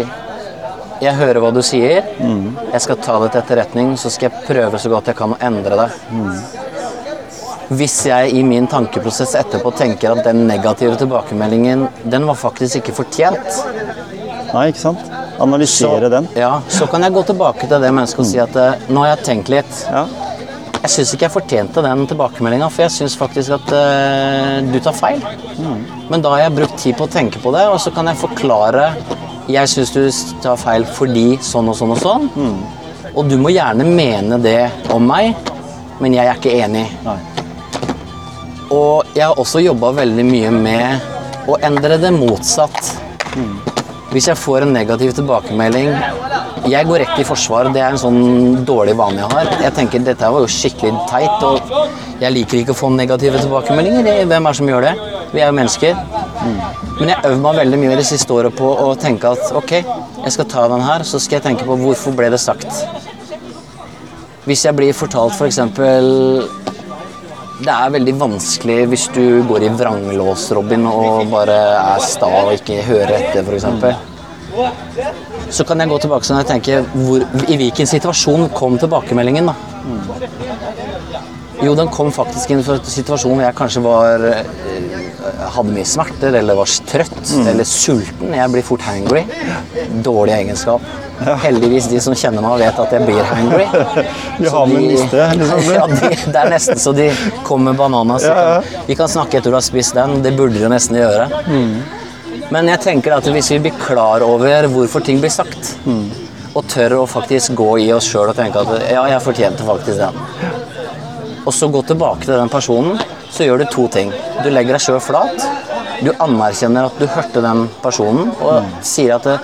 jeg hører hva du sier, jeg skal ta det til etterretning, så skal jeg prøve så godt jeg kan å endre det. Hvis jeg i min tankeprosess etterpå tenker at den negative tilbakemeldingen, den var faktisk ikke fortjent, Nei, ikke sant? Analysere den. Ja, så kan jeg gå tilbake til det mennesket og si at eh, nå har jeg tenkt litt. Ja. Jeg syns ikke jeg fortjente den tilbakemeldinga, for jeg syns faktisk at uh, du tar feil. Men da har jeg brukt tid på å tenke på det, og så kan jeg forklare Jeg syns du tar feil fordi sånn og sånn og sånn. Og du må gjerne mene det om meg, men jeg er ikke enig. Nei. Og jeg har også jobba veldig mye med å endre det motsatt. Hvis jeg får en negativ tilbakemelding Jeg går rett i forsvar. Det er en sånn dårlig vane jeg har. Jeg tenker dette var jo skikkelig teit, og jeg liker ikke å få negative tilbakemeldinger. Hvem er det som gjør det? Vi er jo mennesker. Men jeg øver meg veldig mye det siste året på å tenke at ok, jeg skal ta den her, så skal jeg tenke på hvorfor ble det sagt. Hvis jeg blir fortalt f.eks. Det er veldig vanskelig hvis du går i vranglås, Robin, og bare er sta og ikke hører etter, f.eks. Så kan jeg gå tilbake sånn og tenke hvor, i hvilken situasjon kom tilbakemeldingen, da? Jo, den kom faktisk inn fra en situasjon hvor jeg kanskje var eh, hadde mye smerter, eller var trøtt, eller sulten. Jeg blir fort hangry. Dårlig egenskap. Heldigvis, de som kjenner meg, vet at jeg blir hangry. [laughs] Vi har med en liste, liksom. [laughs] ja, de, det er nesten så de kommer med bananas. Ja, ja. Vi kan snakke etter du har spist den. Det burde de nesten gjøre. Men jeg tenker at hvis vi blir klar over hvorfor ting blir sagt, og tør å faktisk gå i oss sjøl og tenke at ja, jeg fortjente faktisk den. Og så gå tilbake til den personen, så gjør du to ting. Du legger deg sjøl flat. Du anerkjenner at du hørte den personen, og sier at det,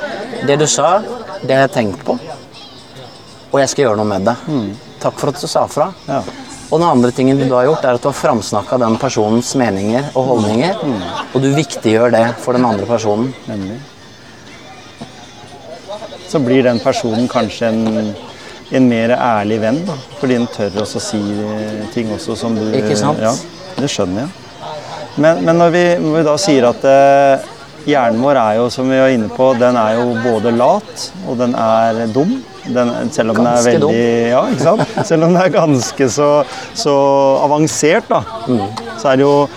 det du sa, det har jeg tenkt på. Og jeg skal gjøre noe med det. Takk for at du sa fra. Ja. Og den andre tingen du da har gjort, er at du har framsnakka den personens meninger og holdninger, og du viktiggjør det for den andre personen. Nemlig. Så blir den personen kanskje en, en mer ærlig venn, da. Fordi den tør også å si ting også som du Ikke sant? Ja, det skjønner jeg. Men, men når, vi, når vi da sier at eh, hjernen vår er jo, som vi var inne på, den er jo både lat og den er dum. Den, selv om er veldig Ja, ikke sant? Selv om den er ganske så, så avansert, da. Mm. Så er det jo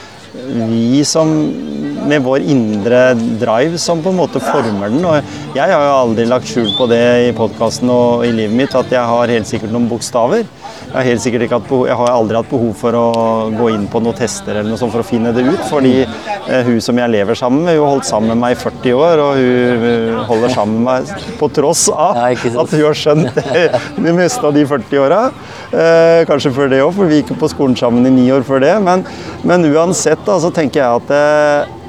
vi som med vår indre drive som på en måte former den. Og jeg har jo aldri lagt skjul på det i podkasten og i livet mitt, at jeg har helt sikkert noen bokstaver. Jeg har, helt sikkert ikke hatt behov, jeg har aldri hatt behov for å gå inn på noen tester eller noe sånt for å finne det ut. Fordi eh, hun som jeg lever sammen med, hun har holdt sammen med meg i 40 år, og hun eh, holder sammen med meg på tross av at hun har skjønt [laughs] det, det meste av de 40 åra. Eh, kanskje før det òg, for vi gikk på skolen sammen i ni år før det. Men, men uansett da, så tenker jeg at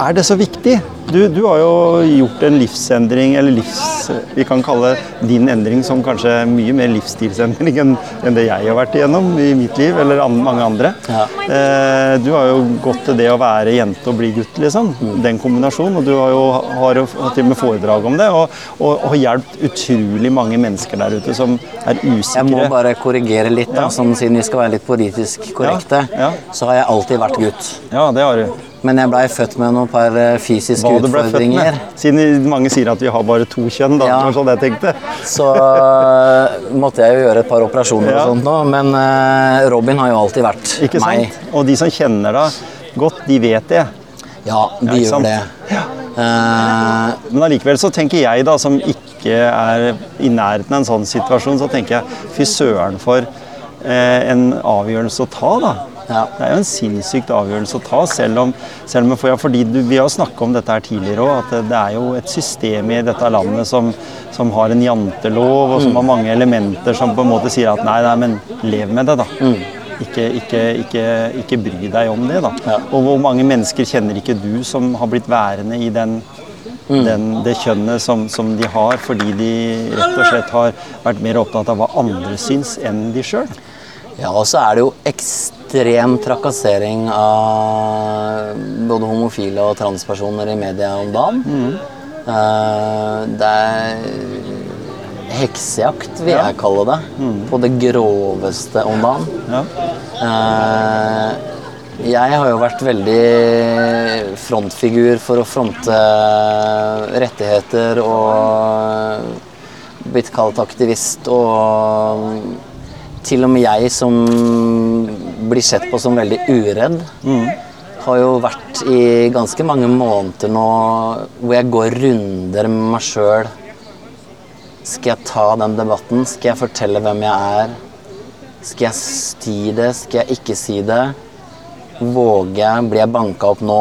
er det så viktig? Du, du har jo gjort en livsendring, eller livs... Vi kan kalle din endring som kanskje mye mer livsstilsendring enn det jeg har vært igjennom i mitt liv, eller an, mange andre. Ja. Eh, du har jo gått til det å være jente og bli gutt, liksom. Den kombinasjonen. Og du har jo har jo til og med foredrag om det, og, og, og har hjulpet utrolig mange mennesker der ute som er usikre. Jeg må bare korrigere litt, da, Ja. sånn, siden vi skal være litt politisk korrekte. Ja, ja. Så har jeg alltid vært gutt. Ja, det har du. Men jeg blei født med noen par eh, fysiske Du ble født med. Siden mange sier at vi har bare to kjønn, da. Ja. Det var sånn jeg tenkte. Så eh, måtte jeg jo gjøre et par operasjoner Ja. og sånt nå, men eh, Robin har jo alltid vært Ikke meg. sant? Og de som kjenner deg godt, de vet det. Ja, de gjør sant? det. Eh, Men allikevel så tenker jeg, da, som ikke er i nærheten av en sånn situasjon, så tenker jeg fy søren for eh, en avgjørelse å ta, da. Ja. Det er jo en sinnssykt avgjørelse å ta, selv om, selv om ja, fordi du, Vi har snakka om dette her tidligere òg, at det, er jo et system i dette landet som, som har en jantelov, og som har mange elementer som på en måte sier at nei, nei, men lev med det, da. Ikke, ikke, ikke, ikke bry deg om det, da. Ja. Og hvor mange mennesker kjenner ikke du som har blitt værende i den den, det kjønnet som, som de har, fordi de rett og slett har vært mer opptatt av hva andre syns enn de sjøl. ja, og så er det jo ekstrem trakassering av både homofile og transpersoner i media om dagen. Eh, det er heksejakt, vil Ja. jeg kalle det, på det groveste om dagen. Ja. Uh, jeg har jo vært veldig frontfigur for å fronte rettigheter og blitt kalt aktivist og til og med jeg som blir sett på som veldig uredd, har jo vært i ganske mange måneder nå hvor jeg går runder med meg sjøl. Skal jeg ta den debatten? Skal jeg fortelle hvem jeg er? Skal jeg si det? Skal jeg ikke si det? Våger jeg? Blir jeg banka opp nå?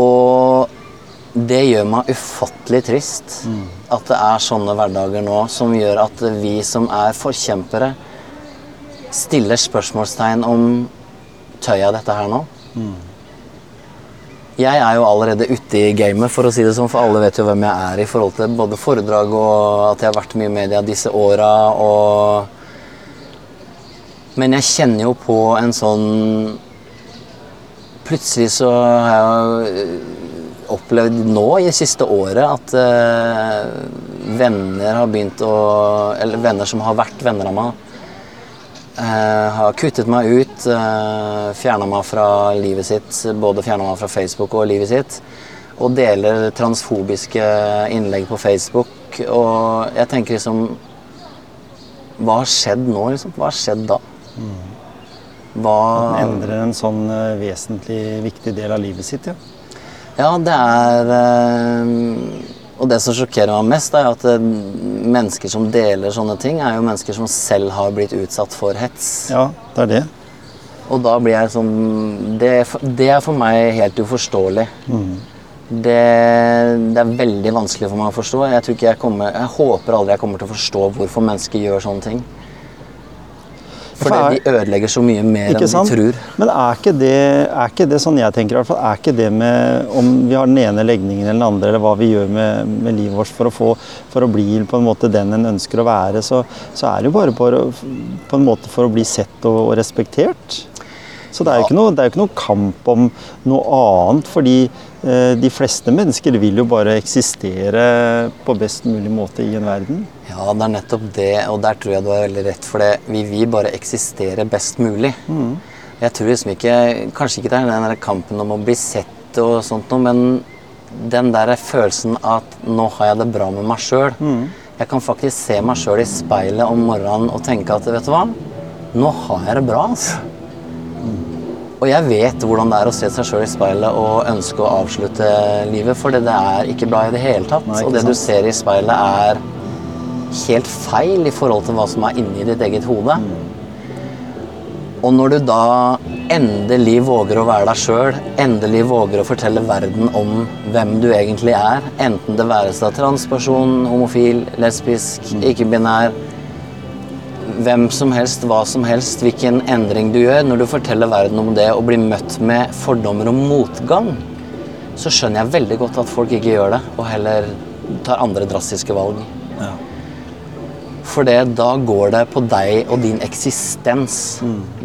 Og det gjør meg ufattelig trist at det er sånne hverdager nå som gjør at vi som er forkjempere, stiller spørsmålstegn om tør jeg dette her nå? Jeg er jo allerede ute i gamet, for å si det sånn, for alle vet jo hvem jeg er i forhold til både foredrag og at jeg har vært mye i media disse åra. Og Men jeg kjenner jo på en sånn Plutselig så har jeg opplevd nå i det siste året at uh, venner har begynt å Eller venner som har vært venner av meg, uh, har kuttet meg ut, uh, fjerna meg fra livet sitt, både fjerna meg fra Facebook og livet sitt, og deler transfobiske innlegg på Facebook. Og jeg tenker liksom Hva har skjedd nå, liksom? Hva har skjedd da? Hva Endrer en sånn eh, vesentlig viktig del av livet sitt, ja. Ja, det er eh, Og det som sjokkerer meg mest, er at eh, mennesker som deler sånne ting, er jo mennesker som selv har blitt utsatt for hets. Ja, det er det. Og da blir jeg sånn Det, det er for meg helt uforståelig. Det, det er veldig vanskelig for meg å forstå. Jeg, jeg, kommer, jeg håper aldri jeg kommer til å forstå hvorfor mennesker gjør sånne ting. For Fordi de ødelegger så mye mer enn sant? de tror. Men er ikke, det, er ikke det sånn jeg tenker i hvert fall, er ikke det med om vi har den ene legningen eller den andre, eller hva vi gjør med, med livet vårt for å, få, for å bli på en måte den en ønsker å være, så, så er det jo bare på, på en måte for å bli sett og, og respektert. Så det er jo ikke noe, det er ikke noe kamp om noe annet, fordi de fleste mennesker vil jo bare eksistere på best mulig måte i en verden. Ja, det er nettopp det, og der tror jeg du har veldig rett. For det, vi vil bare eksistere best mulig. Jeg tror liksom ikke Kanskje ikke det er den der kampen om å bli sett og sånt noe, men den der følelsen at nå har jeg det bra med meg sjøl. Jeg kan faktisk se meg sjøl i speilet om morgenen og tenke at vet du hva, nå har jeg det bra. altså. Og jeg vet hvordan det er å se seg sjøl i speilet og ønske å avslutte livet, for det er ikke bra i det hele tatt. Nei, og det du ser i speilet, er helt feil i forhold til hva som er inni ditt eget hode. Og når du da endelig våger å være deg sjøl, endelig våger å fortelle verden om hvem du egentlig er, enten det være seg transperson, homofil, lesbisk, ikke-binær, hvem som helst, hva som helst, hvilken endring du gjør, når du forteller verden om det og blir møtt med fordommer og motgang, så skjønner jeg veldig godt at folk ikke gjør det, og heller tar andre drastiske valg. Ja. For det, da går det på deg og din eksistens.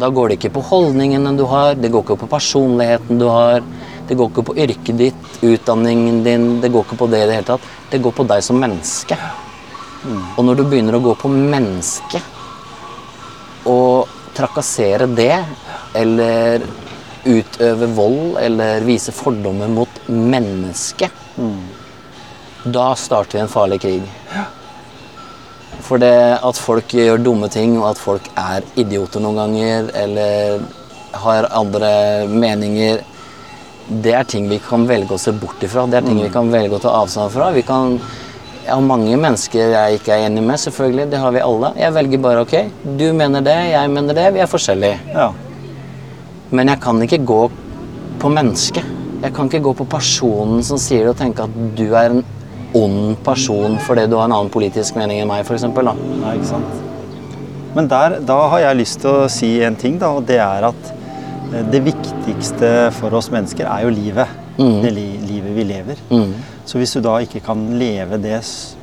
Da går det ikke på holdningene du har, det går ikke på personligheten du har, det går ikke på yrket ditt, utdanningen din, det går ikke på det i det hele tatt. Det går på deg som menneske. Og når du begynner å gå på mennesket og trakassere det, eller utøve vold, eller vise fordommer mot mennesket, da starter vi en farlig krig. For det at folk gjør dumme ting, og at folk er idioter noen ganger, eller har andre meninger, det er ting vi kan velge å se bort ifra. Det er ting vi kan velge å ta avstand fra. Vi kan Har mange mennesker jeg ikke er enig med, selvfølgelig. Det har vi alle. Jeg velger bare ok, du mener det, jeg mener det, vi er forskjellige. Ja. Men jeg kan ikke gå på mennesket. Jeg kan ikke gå på personen som sier det, og tenke at du er en ond person fordi du har en annen politisk mening enn meg, f.eks. Nei, ikke sant? Men der, da har jeg lyst til å si en ting, da, og det er at eh, det viktigste for oss mennesker er jo livet. Det li livet vi lever. Så hvis du da ikke kan leve det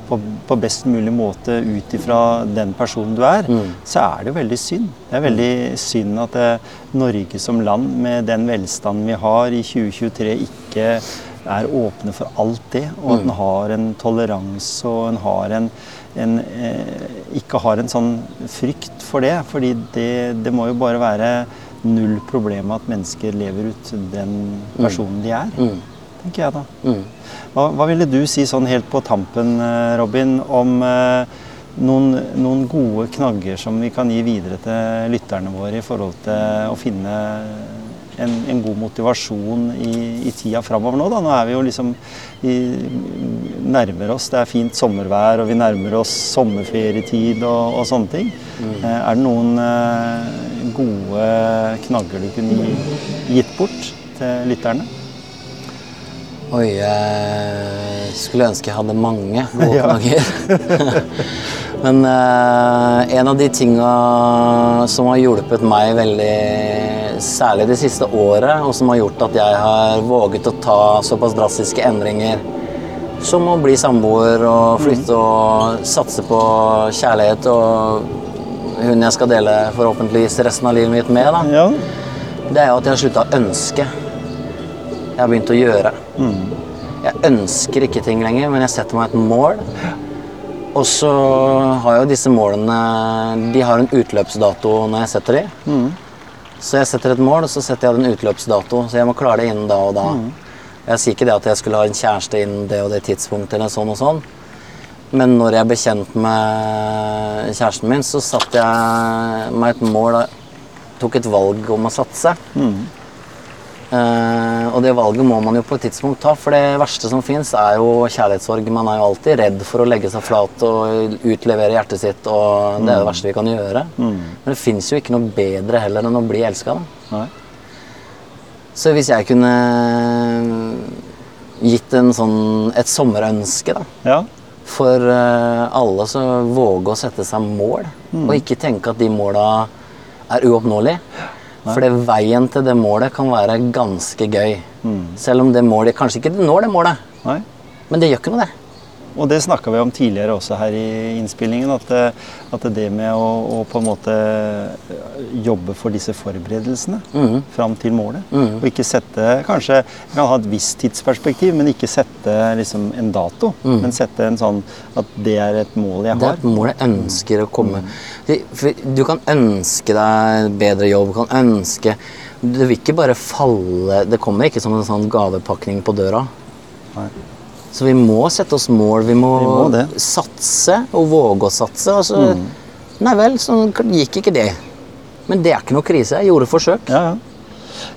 på, på best mulig måte ut ifra den personen du er, så er det jo veldig synd. Det er veldig synd at eh, Norge som land, med den velstanden vi har i 2023, ikke er åpne for alt det, og at en har en toleranse og en har en, en eh, ikke har en sånn frykt for det. fordi det, det må jo bare være null problem at mennesker lever ut den personen de er. Tenker jeg da. Hva, hva ville du si sånn helt på tampen, eh, Robin, om eh, noen, noen gode knagger som vi kan gi videre til lytterne våre i forhold til å finne en, en god motivasjon i, i tida framover nå. Da. Nå er vi jo liksom vi nærmer oss. Det er fint sommervær, og vi nærmer oss sommerferietid og, og sånne ting. Eh, er det noen eh, gode knagger du kunne gitt bort til lytterne? Oi, jeg skulle ønske jeg hadde mange gode [laughs] knagger. [laughs] Men eh, en av de tinga som har hjulpet meg veldig, særlig det siste året, og som har gjort at jeg har våget å ta såpass drastiske endringer som å bli samboer og flytte og satse på kjærlighet og hun jeg skal dele forhåpentligvis resten av livet mitt med, da, Ja. det er jo at jeg har slutta å ønske. Jeg har begynt å gjøre. Jeg ønsker ikke ting lenger, men jeg setter meg et mål. Og så har jo disse målene De har en utløpsdato når jeg setter de. Så jeg setter et mål, og så setter jeg en utløpsdato. Så jeg må klare det innen da og da. Jeg sier ikke det at jeg skulle ha en kjæreste innen det og det tidspunktet, eller sånn og sånn. Men når jeg ble kjent med kjæresten min, så satte jeg meg et mål Tok et valg om å satse. Eh, og det valget må man jo på et tidspunkt ta, for det verste som fins, er jo kjærlighetssorg. Man er jo alltid redd for å legge seg flat og utlevere hjertet sitt, og det er det verste vi kan gjøre. Men det fins jo ikke noe bedre heller enn å bli elska. Nei. Så hvis jeg kunne gitt en sånn, et sommerønske da, Ja. for eh, alle som våger å sette seg mål, og ikke tenke at de måla er uoppnåelige. For veien til det målet kan være ganske gøy. Selv om det målet Kanskje ikke når det målet, Nei. men det gjør ikke noe, det. Og det snakka vi om tidligere også her i innspillingen. At, det- at det med å, å på en måte jobbe for disse forberedelsene fram til målet. Og ikke sette Kanskje jeg kan ha et visst tidsperspektiv, men ikke sette liksom en dato. Men sette en sånn at det er et mål jeg har. Det er et mål jeg ønsker å komme Det- for Du kan ønske deg bedre jobb, du kan ønske Det vil ikke bare falle Det kommer ikke som en sånn gavepakning på døra. Nei. Så vi må sette oss mål. Vi må, Vi må satse og våge å satse. Altså, Nei vel, så gikk ikke det. Men det er ikke noe krise. Jeg gjorde forsøk. Ja, ja.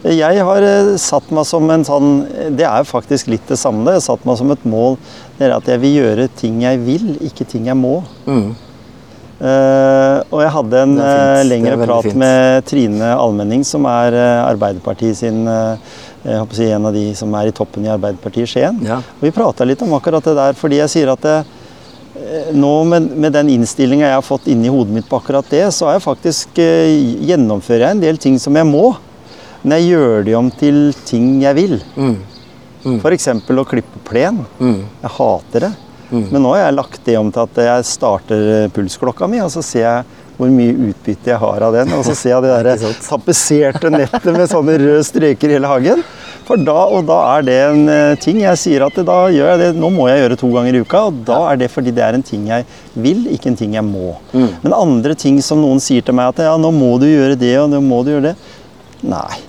Jeg har eh, satt meg som en sånn Det er faktisk litt det samme. Jeg har satt meg som et mål det er at jeg vil gjøre ting jeg vil, ikke ting jeg må. Mm. Uh, og jeg hadde en eh, lengre prat fint. med Trine Almenning, som er Arbeiderpartiet sin eh, jeg håper å si en av de som er i toppen i Arbeiderpartiet i Skien. Ja. Og vi prata litt om akkurat det der, fordi jeg sier at det, eh, nå med, med den innstillinga jeg har fått inni hodet mitt på akkurat det, så er jeg faktisk eh, gjennomfører jeg en del ting som jeg må. Men jeg gjør de om til ting jeg vil. Mm. F.eks. å klippe plen. Mm. Jeg hater det. Men nå har jeg lagt det om til at jeg starter eh, pulsklokka mi, og så ser jeg hvor mye utbytte jeg har av den. Og så ser jeg det [laughs] der tapetserte nettet med sånne røde streker i hele hagen. For da, og da er det en eh, ting jeg sier at da gjør jeg det, nå må jeg gjøre to ganger i uka. Og da er det fordi det er en ting jeg vil, ikke en ting jeg må. Men andre ting som noen sier til meg at ja, nå må du gjøre det, og nå må du gjøre det. Nei.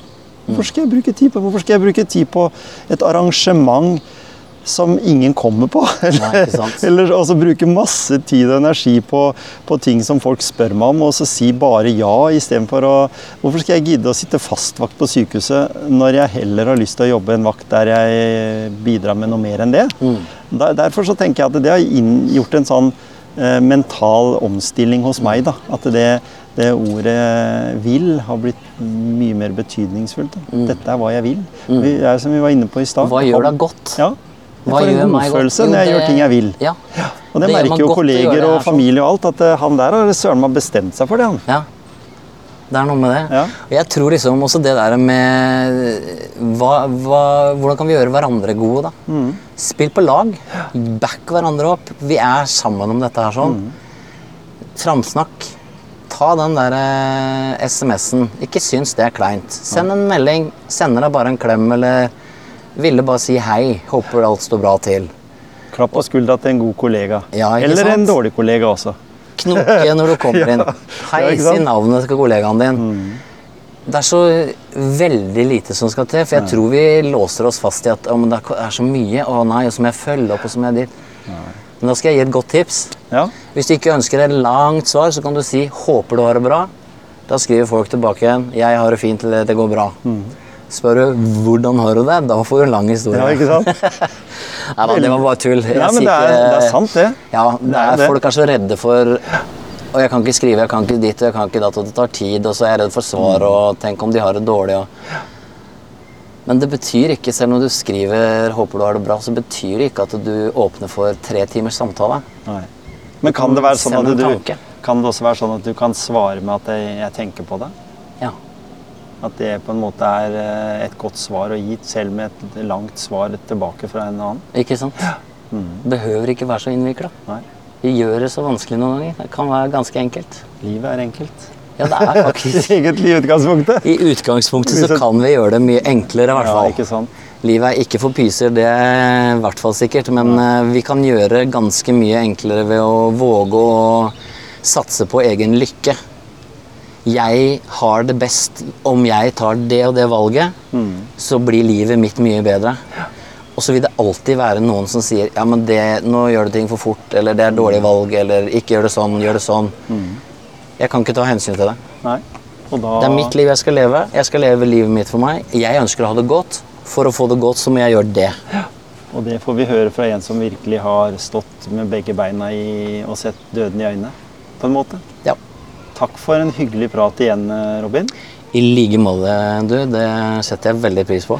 Hvorfor skal jeg bruke tid på Hvorfor skal jeg bruke tid på et arrangement som ingen kommer på? Nei, ikke. Eller også bruke masse tid og energi på, på ting som folk spør meg om, og så si bare ja istedenfor å Hvorfor skal jeg gidde å sitte fastvakt på sykehuset når jeg heller har lyst til å jobbe en vakt der jeg bidrar med noe mer enn det? Der, derfor så tenker jeg at det har inn, gjort en sånn eh, mental omstilling hos meg. da, At det, det ordet 'vil' har blitt mye mer betydningsfullt. Da. Dette er hva jeg vil. Vi, det er som vi var inne på i stad. Hva gjør deg godt? Ja. Jeg får en godfølelse når jeg det- gjør ting jeg vil. Ja. Og det, det merker jo kolleger og familie og alt, at eh, han der har søren meg bestemt seg for det, han. Ja. Det er noe med det. Ja. Og jeg tror liksom også det der med hva, hva, Hvordan kan vi gjøre hverandre gode, da? Mm. Spill på lag. Back hverandre opp. Vi er sammen om dette her sånn. Framsnakk. Ta den der eh, SMS-en. Ikke syns det er kleint. Send en melding. Sender deg bare en klem eller ville bare si hei. Håper alt står bra til. Klapp på skuldra til en god kollega. Ja, Eller en dårlig kollega også. Knokke når du [laughs] kommer inn. Hei, Ja, si? Mm. navnet til kollegaen din. Det er så veldig lite som skal til, for jeg tror vi låser oss fast i at oh, det er så mye, å nei, og så må jeg følge opp, og så må jeg dit. Men da skal jeg gi et godt tips. Ja. Hvis du ikke ønsker et langt svar, så kan du si 'håper du har det bra'. Da skriver folk tilbake igjen 'jeg har det fint', eller 'det går bra'. Mm. Spør du hvordan har du det, da får du en lang historie. Ja, ikke sant? [laughs] Nei da, det var bare tull. Jeg Ja, men det er, ikke- det er sant, det. Ja, det Det er folk er så redde for Og jeg kan ikke skrive, jeg kan ikke dit, jeg kan ikke datt, og det tar tid, og så er jeg redd for svar, Mm. og tenk om de har det dårlig, og Men det betyr ikke, selv om du skriver 'håper du har det bra', så betyr det ikke at du åpner for tre timers samtale. Nei. Men kan det være sånn at du. Kan det også være sånn at du kan svare med at jeg, jeg tenker på det? Ja. At det på en måte er eh, et godt svar å gi, selv med et langt svar tilbake fra en annen? Ikke sant? Behøver ikke være så innvikla. Vi gjør det så vanskelig noen ganger. Det kan være ganske enkelt. Livet er enkelt. Ja, det er [laughs] faktisk Egentlig i utgangspunktet. I utgangspunktet så kan vi gjøre det mye enklere, i hvert Ja, fall. ikke sant? Livet er ikke for pyser, det er i hvert fall sikkert. Men eh, vi kan gjøre ganske mye enklere ved å våge å satse på egen lykke. Jeg har det best om jeg tar det og det valget, så blir livet mitt mye bedre. Og så vil det alltid være noen som sier ja, men det, nå gjør du ting for fort, eller det er dårlig valg, eller ikke gjør det sånn, gjør det sånn. Jeg kan ikke ta hensyn til det. Da Det er mitt liv jeg skal leve. Jeg skal leve livet mitt for meg. Jeg ønsker å ha det godt. For å få det godt, så må jeg gjøre det. Og det får vi høre fra en som virkelig har stått med begge beina i og sett døden i øynene. På en måte. Ja. Takk for en hyggelig prat igjen, Robin. I like måte, du. Det setter jeg veldig pris på.